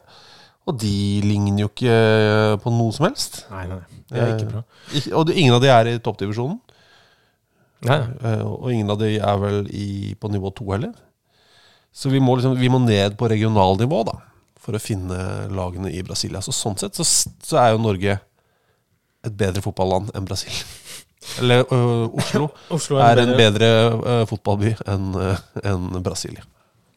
Og de ligner jo ikke eh, på noe som helst. Nei, nei. Det er ikke bra. Eh, og det, ingen av de er i toppdivisjonen. Nei. Eh, og ingen av de er vel i, på nivå to heller. Så vi må, liksom, vi må ned på regionalnivå da, for å finne lagene i Brasilia. Så sånn sett så, så er jo Norge et bedre fotballand enn Brasil. Eller ø, Oslo, Oslo er en bedre ø, fotballby enn ø, enn Brasilia.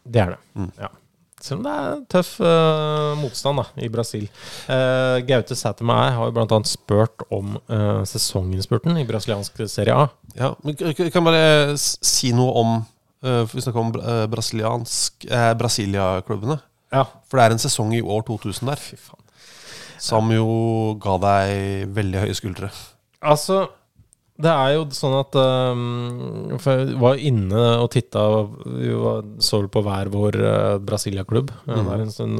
Det er det. Mm. Ja. Selv om det er tøff eh, motstand da, i Brasil. Uh, Gaute Sætermeier har jo bl.a. spurt om uh, sesonginnspurten i brasiliansk Serie A. Ja, men kan bare si noe om uh, for Vi snakker om bra- brasiliansk eh, Brasilia-klubbene. Ja. For det er en sesong i år 2000 der Fy faen. som jo ga deg veldig høye skuldre. Altså, det er jo sånn at um, For jeg var inne og titta så på hver vår uh, Brasilia-klubb Mhm. en stund,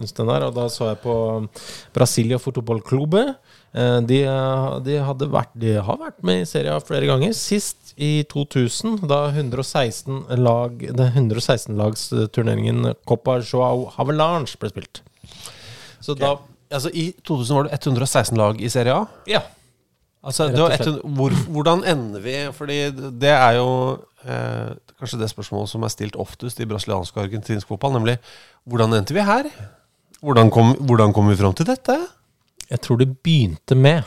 en stund der. Og da så jeg på Brasilia Futebol Clube. Uh, de, uh, de, vært, de har vært med i serien flere ganger. Sist i 2000, da 116 lag, den 116-lagsturneringen Copa Joao Havelange ble spilt. Så da Altså I 2000 var det 116 lag i Serie A. Ja. Altså, 100, hvor, hvordan ender vi? Fordi det er jo eh, kanskje det spørsmålet som er stilt oftest i brasiliansk og argentinsk fotball, nemlig hvordan endte vi her? Hvordan kom, hvordan kom vi fram til dette? Jeg tror det begynte med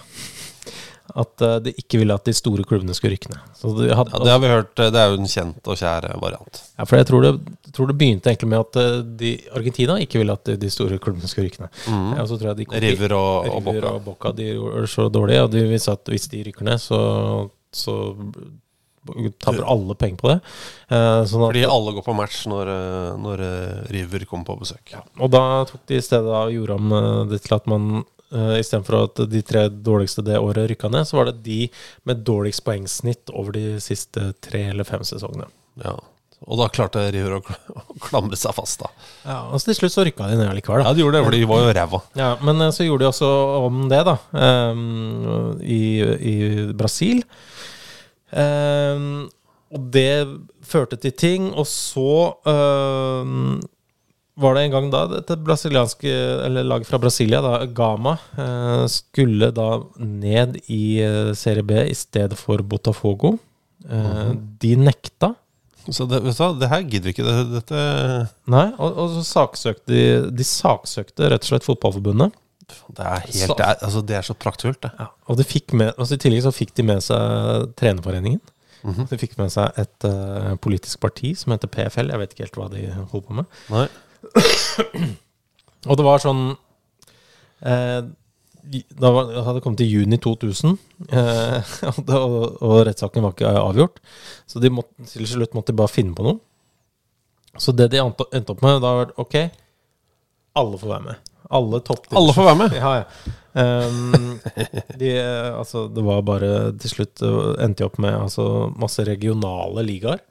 At eh, de ikke ville at de store klubbene skulle rykke ned. Så de Ja, det har vi hørt. eh, Det er jo en kjent og kjær variant. Ja, for jeg tror det, tror det begynte egentlig med at eh, de, Argentina ikke ville at de, store klubbene skulle rykke ned. Mm. Ja, og så tror jeg de kom- River og- River Boca. og Boca de gjorde så dårlig, og de visste at hvis de rykker ned, så, så taper alle penger på det. Eh, sånn Fordi alle går på match når, eh, når eh, River kommer på besøk. og da tok de i stedet og gjorde om eh, det til at man uh, Istedenfor at de tre dårligste det året rykka ned, så var det de med dårligst poengsnitt over de siste tre eller fem sesongene. Ja. Og da klarte River å kl- klamre seg fast, da. Ja, og så Til slutt så rykka de ned likevel. Ja, de gjorde det, for de var jo ræva. Ja, Men eh, så gjorde de også om det, da, um, i, i Brasil. Um, og det førte til ting, og så ehm, var det en gang da dette brasilianske Eller laget fra Brasilia, da, Gama, eh, skulle da ned i eh, Serie B i stedet for Botafogo. Mm. De nekta. Så det, vet du hva, det her gidder vi ikke. Det, dette Nei, og, og så saksøkte de De saksøkte rett og slett Fotballforbundet. Det er helt det er, altså, det er så praktfullt, det. Ja, og med, altså I tillegg så fikk de med seg Trenerforeningen. Mhm. De fikk med seg et uh, politisk parti som heter PFL. Jeg vet ikke helt hva de holder på med. Nei. Og det var sånn eh, Da var, det hadde kommet til juni 2000, eh, og, det- og, og rettssaken var ikke avgjort. Så de måtte, til slutt måtte de bare finne på noe. Så det de endte opp med, da var ok, alle får være med. Alle toppdivisjoner. Alle får være med? Ja, ja. Um, de, eh, altså, det var bare Til slutt eh, endte de opp med altså, masse regionale ligaer.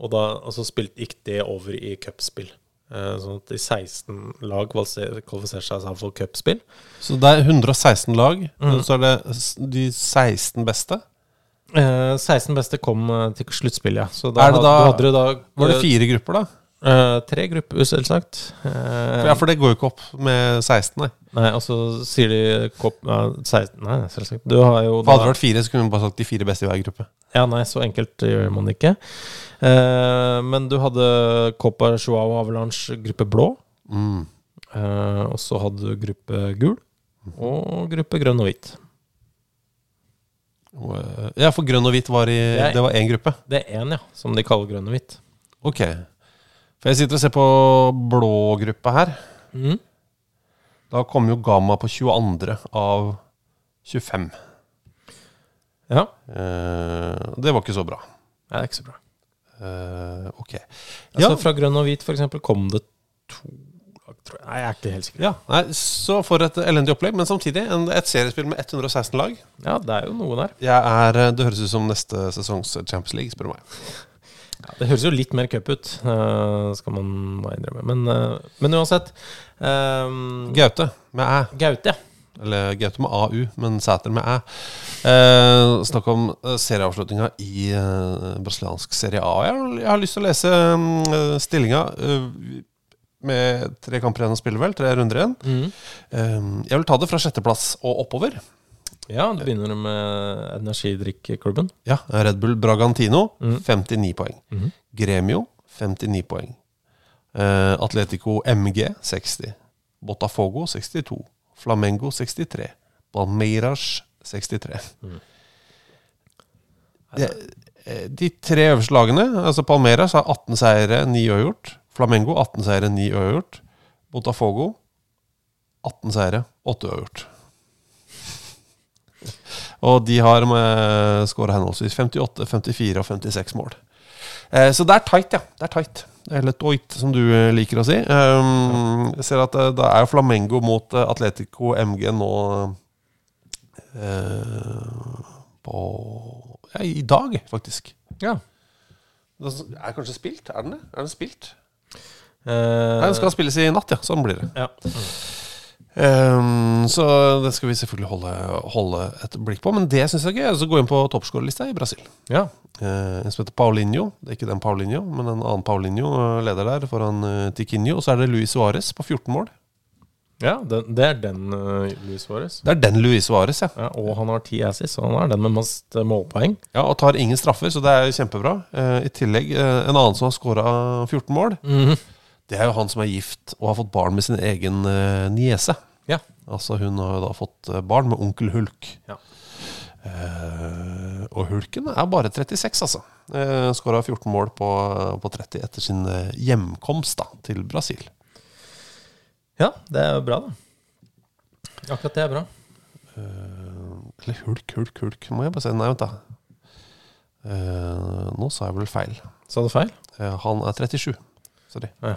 Og da altså, spilt, gikk det over i cupspill. Eh, sånn at de 16 lag kvalifiser- kvalifiserer seg sammen for cupspill. Så det er 116 lag, mm. så er det de 16 beste. Eh, 16 beste kom eh, til sluttspill, ja. Så da, det da- hadde da Var det fire grupper, da? Eh, tre grupper, selvsagt. Eh, Ja, for det går jo ikke opp med 16, nei. Nei, og så sier de kopp, ja, 16, Nei, selvsagt. Du har jo For hadde det vært fire, så kunne vi bare sagt de fire beste i hver gruppe. Ja, nei, så enkelt gjør man det ikke. Eh, men du hadde Copa Joao Avalanche gruppe blå. Mm. Eh, og så hadde du gruppe gul. Og gruppe grønn og hvit. Eh, Ja, for grønn og hvit var i Det er- Det var én gruppe. Det er én, ja, som de kaller grønn og hvit. Ok. For jeg sitter og ser på blå gruppa her. Mm. Da kom jo Gamma på 22. av 25. Ja. Eh, det var ikke så bra. Nei, det er ikke så bra. Eh, ok. Altså, Ja. Fra grønn og hvit, for eksempel, kom det to lag, tror jeg. Nei, jeg er ikke helt sikker. Ja, nei, Så for et elendig opplegg, men samtidig en, et seriespill med 116 lag. Ja, det er jo noe der. Jeg er, eh, det høres ut som neste sesongs Champions League, spør du meg. Ja, det høres jo litt mer cup ut, eh, skal man innrømme. Men, men uansett um, Gaute med æ. Gaute, ja. Eller Gaute med AU, men Sæter med æ. Eh, snakk om eh, serieavslutninga i eh, brasiliansk serie A. Jeg, har- jeg har lyst til å lese um, stillinga Uh, med tre kamper igjen å spille, vel. Tre runder igjen. Mm. Um, jeg vil ta det fra sjetteplass og oppover. Ja, du begynner med energidrikkeklubben. Ja, Red Bull Bragantino, mm. 59 poeng. Mm. Gremio, 59 poeng. Uh, Atletico MG, 60. Botafogo, 62. Flamengo, 63. Palmeiras, 63. Mhm. Det, eh, de tre øverste lagene, altså Palmeiras har 18 seire, 9 uavgjort. Flamengo 18 seire, 9 uavgjort. Botafogo 18 seire, 8 uavgjort. Og de har skåra henholdsvis 58, 54 og 56 mål. Eh, så det er tight, ja. Det er tight. Eller toit, som du eh, liker å si. Um, jeg ser at eh, det er Flamengo mot eh, Atletico MG nå på Ja, i dag, faktisk. Ja. Den er kanskje spilt? Er den det? Er den spilt? Uh, Nei, den skal spilles i natt, ja. Sånn blir det. Ja. Um, så det skal vi selvfølgelig holde, holde et blikk på. Men det syns jeg er gøy. Så gå inn på toppskårerlista i Brasil. Ja. Uh, en som heter Paulinho. Det er ikke den Paulinho, men en annen Paulinho eh, leder der foran uh, Tiquinho. Og så er det Luis Suárez på 14 mål. Ja, den, det er den uh, Luis Suárez. Det er den Luis Suárez, ja. Ja, og han har ti assis, så han er den med mest målpoeng. ja. Og tar ingen straffer, så det er kjempebra. Uh, I tillegg en annen som har skåra 14 mål. Mhm. Det er jo han som er gift og har fått barn med sin egen uh, niese. Ja. Altså Hun har da fått eh, barn med onkel Hulk. Ja. Uh, og Hulken er bare 36, altså. Uh, Skåra 14 mål på, på 30 etter sin hjemkomst da, til Brasil. Ja, det er jo bra, da. Akkurat det er bra. Uh, eller Hulk, Hulk, Hulk. Må jeg bare si. Nei, vent, da. Uh, nå sa jeg vel feil. Sa du feil? Han er 37. Sorry. Ja.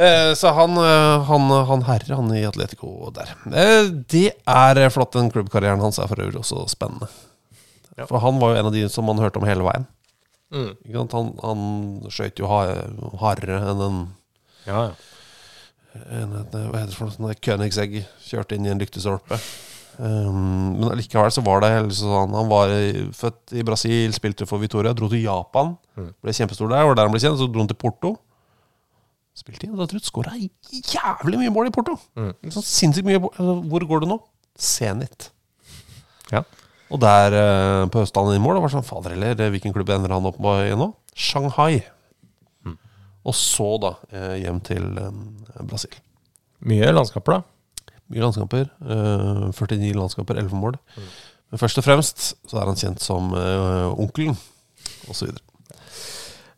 Eh, så han, eh, han, han herre, han i Atletico der. Eh, det er flott. Den klubbkarrieren hans er for øvrig også spennende. Ja. For han var jo en av de som man hørte om hele veien. Mm. Han, han skøyt jo hardere enn en, Ja, ja. en, Hva heter det for noe? Sånn Königsegg kjørte inn i en lyktestolpe. Um, men likevel så var det sånn Han var født i Brasil, spilte for Vitoria, dro til Japan. Mm. Ble kjempestor der, var der han ble kjent. Så dro han til Porto. Spilte i du skåra jævlig mye mål i Porto. Mm. Sånn sinnssykt mye altså, Hvor går det nå? Zenit. Ja. Og der eh, pøste i inn mål. det var sånn, fader heller, hvilken klubb ender han opp med nå? Shanghai. Mm. Og så da eh, hjem til eh, Brasil. Mye landskaper, da. Mye landskamper. eh, 49 landskamper, 11 mål. Men først og fremst så er han kjent som onkelen, osv.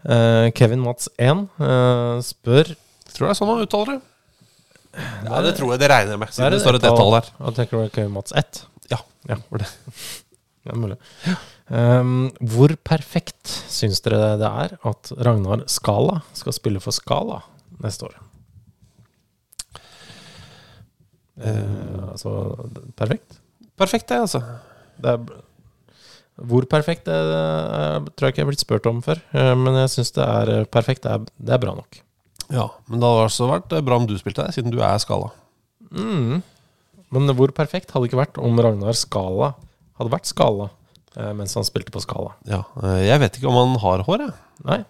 Eh, Kevin Mats 1 eh, spør Tror det er sånn han uttaler det. Ja, det tror jeg. Det regner med. Siden det, det står et ett ett-tall der. Og tenker du Kevin Mats 1? Ja, Ja. det. Det er mulig. Um, hvor perfekt syns dere det er at Ragnar Skala skal spille for Skala neste år? Uh, altså perfekt? Perfekt, det, altså. Det er, hvor perfekt det er, tror jeg ikke jeg er blitt spurt om før. eh, men jeg syns det er eh, perfekt. Det er, det er bra nok. Ja, Men det hadde også vært eh, bra om du spilte her, siden du er skala. Mm. Men hvor perfekt hadde det ikke vært om Ragnar Skala hadde vært Skala eh, mens han spilte på Skala? Ja, eh, Jeg vet ikke om han har hår, jeg. Nei.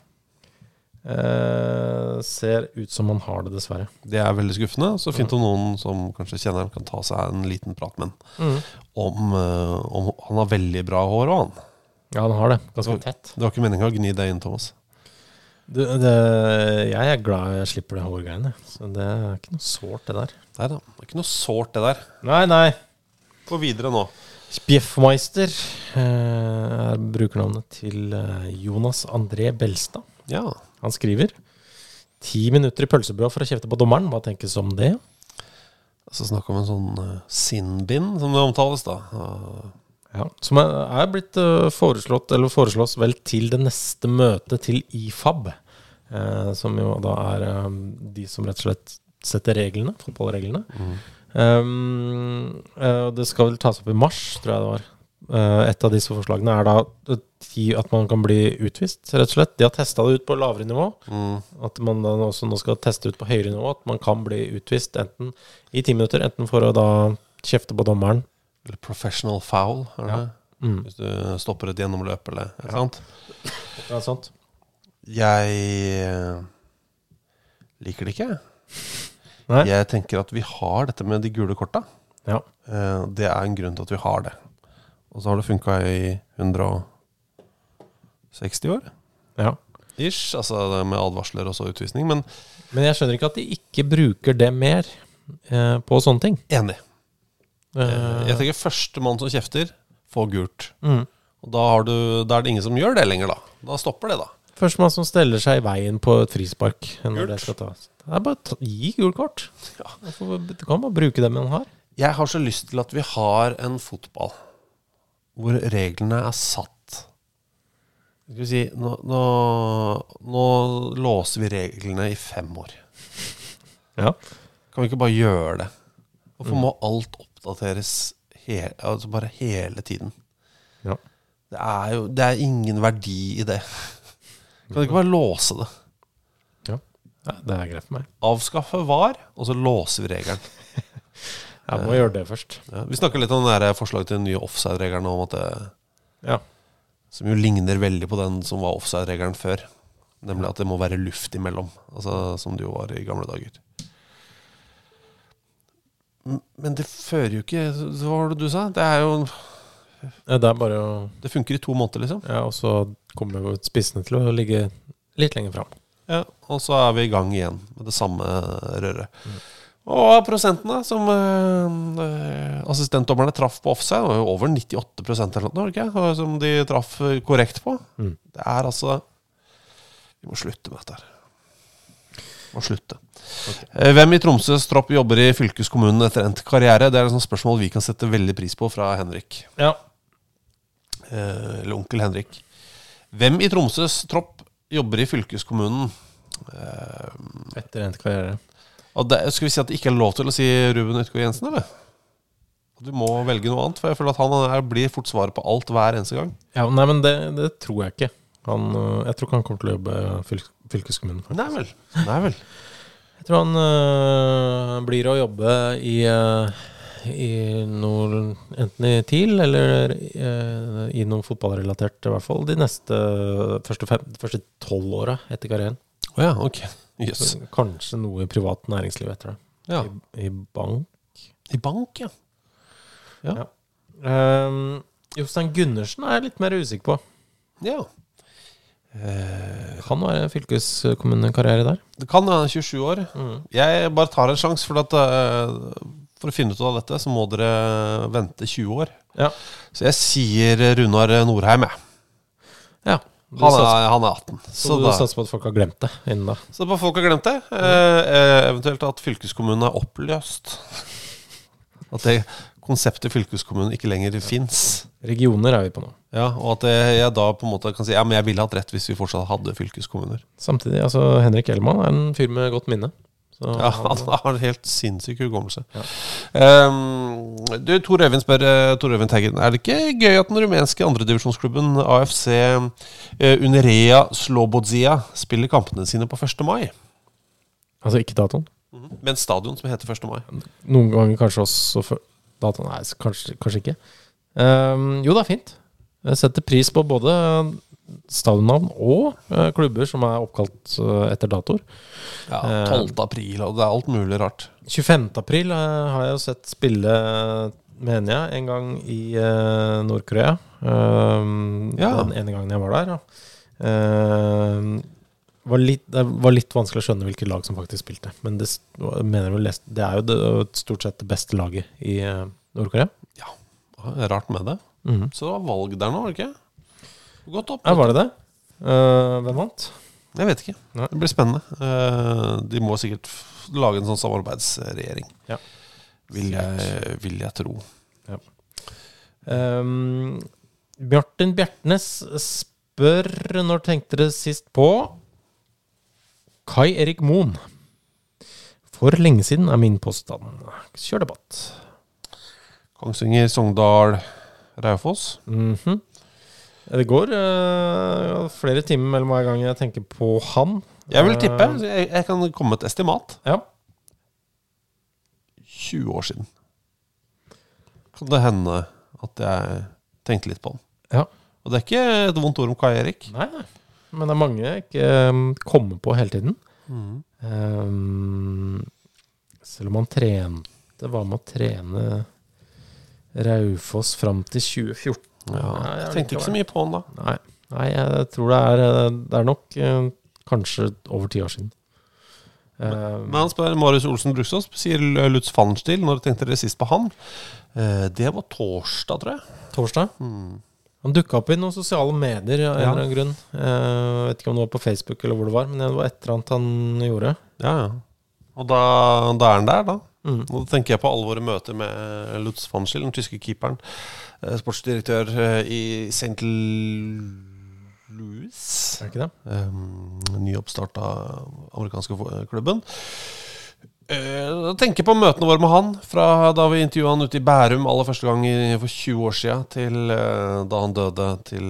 Eh, ser ut som han har det, dessverre. Det er veldig skuffende. Så fint om noen som kanskje kjenner ham, kan ta seg en liten prat med ham Mm. om, eh, om Han har veldig bra hår, òg, han. Ja, han har det. Ganske tett. Det var ikke meninga å gni deg inn, Thomas. Du, det, jeg er glad jeg slipper det hårgreiene. Så det er ikke noe sårt, det der. Nei da. Det er ikke noe sårt, det der. Nei, nei. Gå videre nå. Spjeffmeister eh, er brukernavnet til eh, Jonas André Belstad. Ja. Han skriver Ti minutter i pølsebua for å kjefte på dommeren. Hva tenkes om det? Altså Snakk om en sånn uh, sinnbind, som det omtales, da. Uh, Ja, Som er, er blitt uh, foreslått, eller foreslås vel til det neste møtet til IFAB. Uh, som jo da er eh, de som rett og slett setter reglene, fotballreglene. Um, eh, det skal vel tas opp i mars, tror jeg det var. Eh, et av disse forslagene er da ti- at man kan bli utvist, rett og slett. De har testa det ut på lavere nivå. mm. At man da også nå skal teste ut på høyere nivå. At man kan bli utvist enten i ti minutter, enten for å da kjefte på dommeren. Eller professional foul, er det Ja. det? Mm. Hvis du stopper et gjennomløp, eller ikke sant? Ja, sant. Jeg eh, liker det ikke. Nei. Jeg tenker at vi har dette med de gule korta. Ja. Eh, Det er en grunn til at vi har det. Og så har det funka i 100 år. Ja. Ish. Altså med advarsler og så utvisning. Men Men jeg skjønner ikke at de ikke bruker det mer eh, på sånne ting. enig. Eh, Eh, Jeg tenker førstemann som kjefter, får gult. mm. Og da, har du, da er det ingen som gjør det lenger, da. Da stopper det, da. Førstemann som steller seg i veien på et frispark. Gult. det, det er bare ta- gi gult kort. Ja. Du kan bare bruke det man har. Jeg har så lyst til at vi har en fotball hvor reglene er satt Skal vi si Nå, nå, nå låser vi reglene i fem år. Ja. Kan vi ikke bare gjøre det? Hvorfor må alt oppdateres he altså bare hele tiden? Ja. Det er jo det er ingen verdi i det. Kan vi ikke bare låse det? ja. Det er greit for meg. Avskaffe VAR, og så låser vi regelen. Jeg må gjøre det først. Ja, vi snakka litt om det forslaget til den nye offside-regelen om at det Ja. Som jo ligner veldig på den som var offside-regelen før. Nemlig at det må være luft imellom. Altså Som det jo var i gamle dager. Men det fører jo ikke Hva var det du sa? Det er jo Det er bare å Det funker i to måneder, liksom. Ja, og så kommer jo spissene til å ligge litt lenger fram. Ja, Og så er vi i gang igjen med det samme røret. Og prosentene som uh, assistentdommerne traff på offside, var jo over 98 eller noe, ikke? Som de traff eh, korrekt på. Mm. Det er altså Vi må slutte med dette her. Vi må slutte. Okay. Hvem i Tromsøs tropp jobber i fylkeskommunen etter endt karriere? Det er et spørsmål vi kan sette veldig pris på fra Henrik. Ja. Eh, eller onkel Henrik. Hvem i Tromsøs tropp jobber i fylkeskommunen? Eh, Etter endt karriere. Og det, skal vi si at det ikke er lov til å si Ruben Utgaard Jensen, eller? Du må velge noe annet? For jeg føler at han er, blir fort svaret på alt hver eneste gang. Ja, nei, men det, det tror jeg ikke. Han, øh, jeg tror ikke han kommer til å jobbe fylk, fylkeskommunen. faktisk. Nei vel. Nei vel. Jeg tror han øh, blir å jobbe i, øh, i noe Enten i TIL eller øh, i noe fotballrelatert, i hvert fall de neste første, fem, første tolv åra etter karrieren. Å ja, ok. Så Kanskje noe i privat næringsliv etter det. Ja. I, I bank. I bank, ja. Ja. Um, Jostein Gundersen er jeg litt mer usikker på. Ja. Kan være fylkeskommunekarriere der. Det kan være 27 år. Jeg bare tar en sjanse, for at eh, for å finne ut av dette, så må dere vente 20 år. Ja. Så jeg sier Runar Norheim, jeg. Ja. Han er, han er 18. Så, Så, du da, satser på at folk har glemt det innen da? så at folk har glemt det. Eh, eh, eventuelt at fylkeskommunen er oppløst. At det konseptet fylkeskommunen ikke lenger fins. Regioner er vi på nå. Ja, og at jeg, jeg da på en måte kan si Ja, men jeg ville hatt rett hvis vi fortsatt hadde fylkeskommuner. Samtidig, altså Henrik Ellemann er en fyr med godt minne. Så Ja, han- har en helt sinnssyk hukommelse. Um, du, Tor Øyvind spør eh, Tor Øyvind Teggen Er det ikke gøy at den rumenske andredivisjonsklubben AFC uh, Unerea Slobodzia spiller kampene sine på 1. mai? altså ikke datoen. Men en stadion som heter 1. mai. Noen ganger kanskje også for datoen. Nei, kanskje, kanskje ikke. Um, jo, det er fint. Jeg setter pris på både stadionnavn og eh, klubber som er oppkalt eh, etter datoer. Ja, Eh, 12. april, og det er alt mulig rart. 25. april eh, har jeg jo sett spille, mener jeg, en gang i eh, Nord-Korea. Ja. Den ene gangen jeg var der. Ja. Var litt, det var litt vanskelig å skjønne hvilket lag som faktisk spilte. Men det, lest- det er jo det, stort sett det beste laget i eh, Nord-Korea. Ja, Rart med det. Mhm. Så det var valg der nå, var det ikke? Godt opp. Ja, var det det? Uh, hvem vant? Jeg vet ikke. Nei. Det blir spennende. Uh, de må sikkert lage en sånn samarbeidsregjering. Ja. Vil jeg, vil jeg tro. Um, Bjarten Bjertnes spør når tenkte dere sist på Kai Erik Moen. For lenge siden er min påstand. Kjør debatt. Kongsvinger, Sogndal, Raufoss. Mhm. Det går uh, flere timer mellom hver gang jeg tenker på han. Jeg vil tippe. Eh, Jeg, jeg kan komme med et estimat. ja. 20 år siden. Kan det hende at jeg tenkte litt på han. Ja. Og det er ikke et vondt ord om Kai Erik. Nei. Men det er mange jeg ikke um, kommer på hele tiden. Mm. Um, selv om han trente Var med å trene Raufoss fram til 2014. Ja, jeg tenkte ikke så mye på han da. Nei, nei jeg tror det er, eh, det er nok eh, kanskje over ti år siden. Eh, Men han spør Marius Olsen Bruksås, sier Lutz Fannstil. når tenkte dere sist på han? Det var torsdag, tror jeg. torsdag. Han dukka opp i noen sosiale medier av en Ja. eller annen grunn. Jeg vet ikke om det var på Facebook eller hvor det var, men det var et eller annet han gjorde. Ja, ja. Og da, da er han der, da. Mm. Og da tenker jeg på alle våre møter med Lutz Pfannenstiel, den tyske keeperen. eh, Sportsdirektør eh, i St. Louis. Er det ikke det? Um, Nyoppstarta amerikanske klubben. Eh, Jeg tenker på møtene våre med han fra da vi intervjua han ute i Bærum aller første gang for 20 år sia, til eh, da han døde til,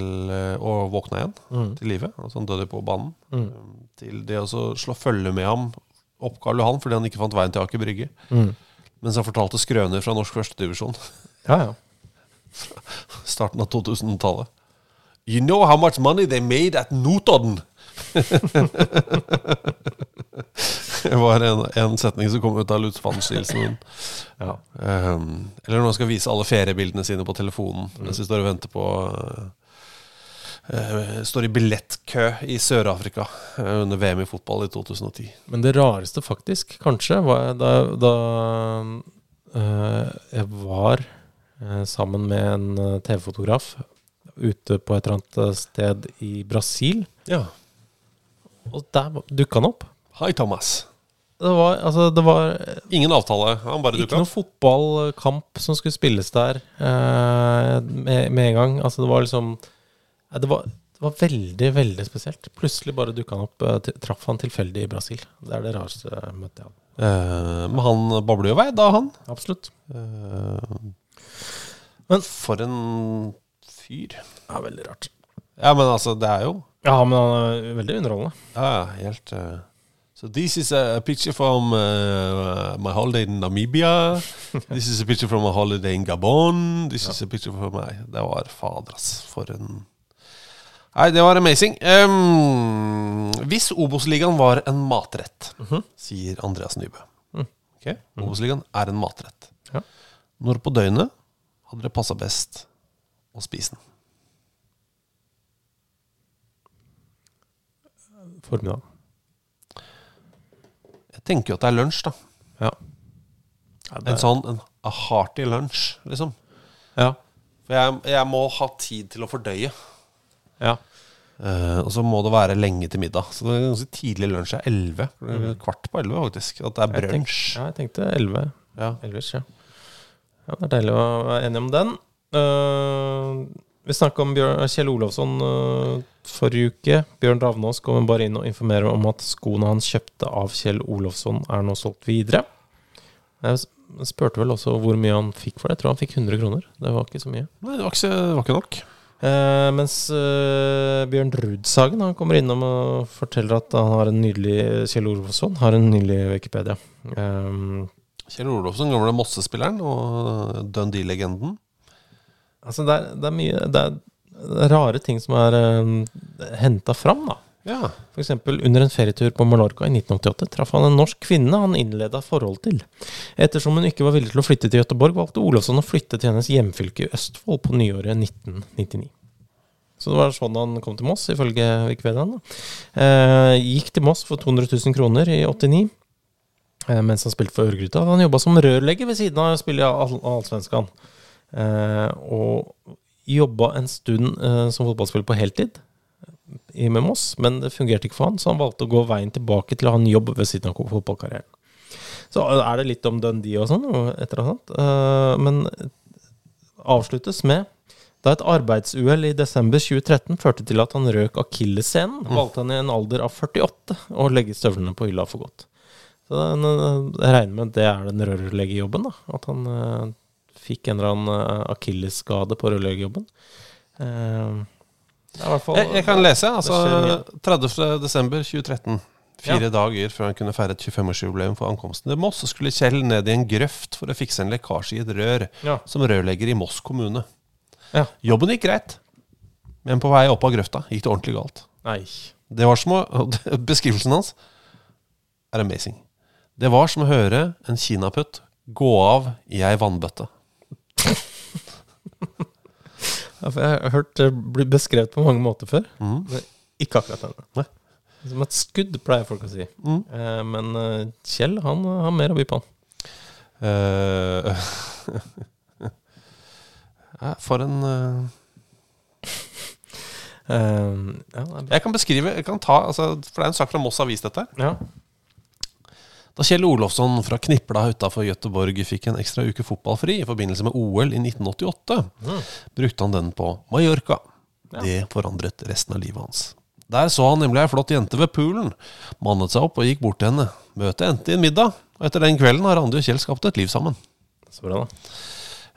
å og våkna igjen Mm. til live. Altså han døde på banen. Mm. Til det å slå følge med ham opp Karl Johan fordi han ikke fant veien til Aker Brygge. Mm. Mens han fortalte skrøner fra norsk førstedivisjon. Ja, ja. Starten av 2000-tallet. You know how much money they made at Notodden? det var en, en setning som kom ut av Lutz Pfannstielsen. Ja. Um, eller når han skal vise alle feriebildene sine på telefonen mens de står og venter på uh, står i billettkø i Sør-Afrika eh, under VM i fotball i 2010. Men det rareste faktisk, kanskje, var da, da eh, jeg var eh, sammen med en eh, TV-fotograf ute på et eller annet sted i Brasil. Ja. Og der dukka han opp. Hei, Thomas. Det var, altså, det var Ingen avtale. Han bare ikke noen fotballkamp som skulle spilles der eh, med, med en gang. Altså, det var liksom det, var, det var veldig, veldig spesielt. Plutselig bare dukka han opp. eh, Traff han tilfeldig i Brasil. Det er det rareste møtet jeg hadde. Eh, men han babler jo vei, da, han. Absolutt. Eh, Men- for en fyr. Ja, veldig rart. Ja, men altså, det er jo Ja, men han er veldig underholdende. Ja, helt uh So this is a picture from uh, my holiday in Namibia. This is a picture from my holiday in Gabon. This is a picture from my Det var fader, ass. For en Nei, det var amazing. Um, hvis Obos-ligaen var en matrett, sier Andreas Nybø mm. okay? mm. Obos-ligaen er en matrett. Ja. Når på døgnet hadde det passa best å spise den? Formiddag. Jeg tenker jo at det er lunsj, da. Ja. Ja, det- En sånn en hearty lunsj, liksom. Ja. For jeg, jeg må ha tid til å fordøye. Ja. Eh, og så må det være lenge til middag. Så det er ganske tidlig lunsj. er 11. Mm. Kvart på 11, faktisk. At det er brunsj. Ja, jeg tenkte 11. Ja. 11 ja. ja. Det er deilig å være enig om den. Uh, vi snakka om Bjørn, Kjell Olofsson uh, forrige uke. Bjørn Ravnås kommer bare inn og informerer om at skoene han kjøpte av Kjell Olofsson, er nå solgt videre. Jeg spurte vel også hvor mye han fikk for det. Jeg tror han fikk 100 kroner. Det var ikke så mye. Nei, det var ikke, det var ikke nok. Eh, mens eh, Bjørn Rudsagen han kommer innom og forteller at han har en nydelig Kjell Olofsson har en nydelig Wikipedia. Um, Kjell Olofsson, gamle Mosse-spilleren og Dundee-legenden. altså det er, det er mye Det er, det er rare ting som er um, henta fram, da. Ja. Eksempel under en ferietur på Mallorca i 1988 traff han en norsk kvinne han innleda forhold til. Ettersom hun ikke var villig til å flytte til Gøteborg, valgte Olofsson å flytte til hennes hjemfylke i Østfold på nyåret 1999. Så det var sånn han kom til Moss, ifølge Wikipediaen. Eh, gikk til Moss for 200 000 kroner i 89, eh, mens han spilte for Ørgryta. Han jobba som rørlegger ved siden av å spille i All- Allsvenskan. Eh, og jobba en stund eh, som fotballspiller på heltid med Moss, men det fungerte ikke for han, så han valgte å gå veien tilbake til å ha en jobb ved siden av fotballkarrieren. Så er det litt om Dundee og sånn, og et eller annet. eh, Men avsluttes med da et arbeidsuhell i desember 2013 førte til at han røk akillessenen, valgte han i en alder av 48 å legge støvlene på hylla for godt. Så den, jeg regner med at det er den rørleggerjobben, da. At han uh, fikk en eller annen akillesskade på rørleggerjobben. Eh, det er i hvert fall Jeg, jeg kan lese. Altså, det skjer mye. 30. desember 2013. Fire Ja. dager før han kunne feire et 25-årsjubileum for ankomsten til Moss, skulle Kjell ned i en grøft for å fikse en lekkasje i et rør Ja. som rørlegger i Moss kommune. Ja. Jobben gikk greit, men på vei opp av grøfta gikk det ordentlig galt. Nei. Det var som å, Beskrivelsen hans er amazing. Det var som å høre en kinaputt gå av i ei vannbøtte. Ja, for jeg har hørt det bli beskrevet på mange måter før. Mm. Men ikke akkurat denne. Som et skudd, pleier folk å si. Mm. Eh, men eh, Kjell han eh, har mer å by på. Ja, for en uh... Eh, ja. Jeg kan beskrive jeg kan ta, altså, For det er en sak fra Moss Avis, dette. Ja. Da Kjell Olofsson fra Knipla utafor Gøteborg fikk en ekstra uke fotballfri i forbindelse med OL i 1988, brukte han den på Mallorca. Det forandret resten av livet hans. Der så han nemlig ei flott jente ved poolen, mannet seg opp og gikk bort til henne. Møtet endte i en middag, og etter den kvelden har Randi og Kjell skapt et liv sammen. Så bra, da.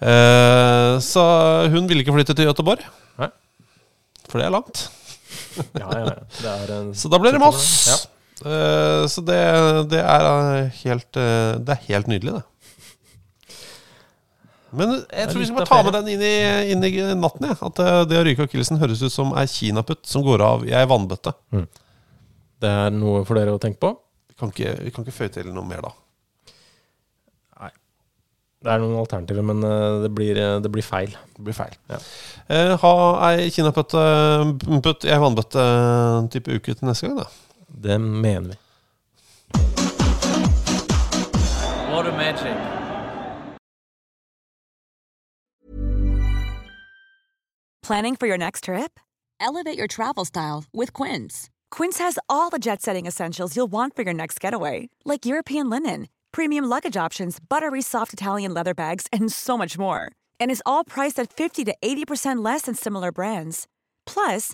Eh, så hun ville ikke flytte til Gøteborg, Nei. for det er langt. Ja, ja, ja. Det er en Så da ble det Moss. Ja. Eh, så det, det er helt eh, Det er helt nydelig, det. Men jeg tror vi skal bare ta med den inn i, inn i natten. Ja. At eh, det å ryke akillesen høres ut som ei kinaputt som går av i ei vannbøtte. Det er noe for dere å tenke på. Vi kan ikke, vi kan ikke føye til noe mer da. Nei. Det er noen alternativer, men eh, det blir, eh, det blir feil. Det blir feil. Ja. Eh, ha ei kinaputt putt i ei vannbøtte-type uke til neste gang, da. Det mener vi. What a magic. Planning for your next trip? Elevate your travel style with Quince. Quince has all the jet setting essentials you'll want for your next getaway, like European linen, premium luggage options, buttery soft Italian leather bags, and so much more. And is all priced at 50 to 80% less than similar brands. Plus,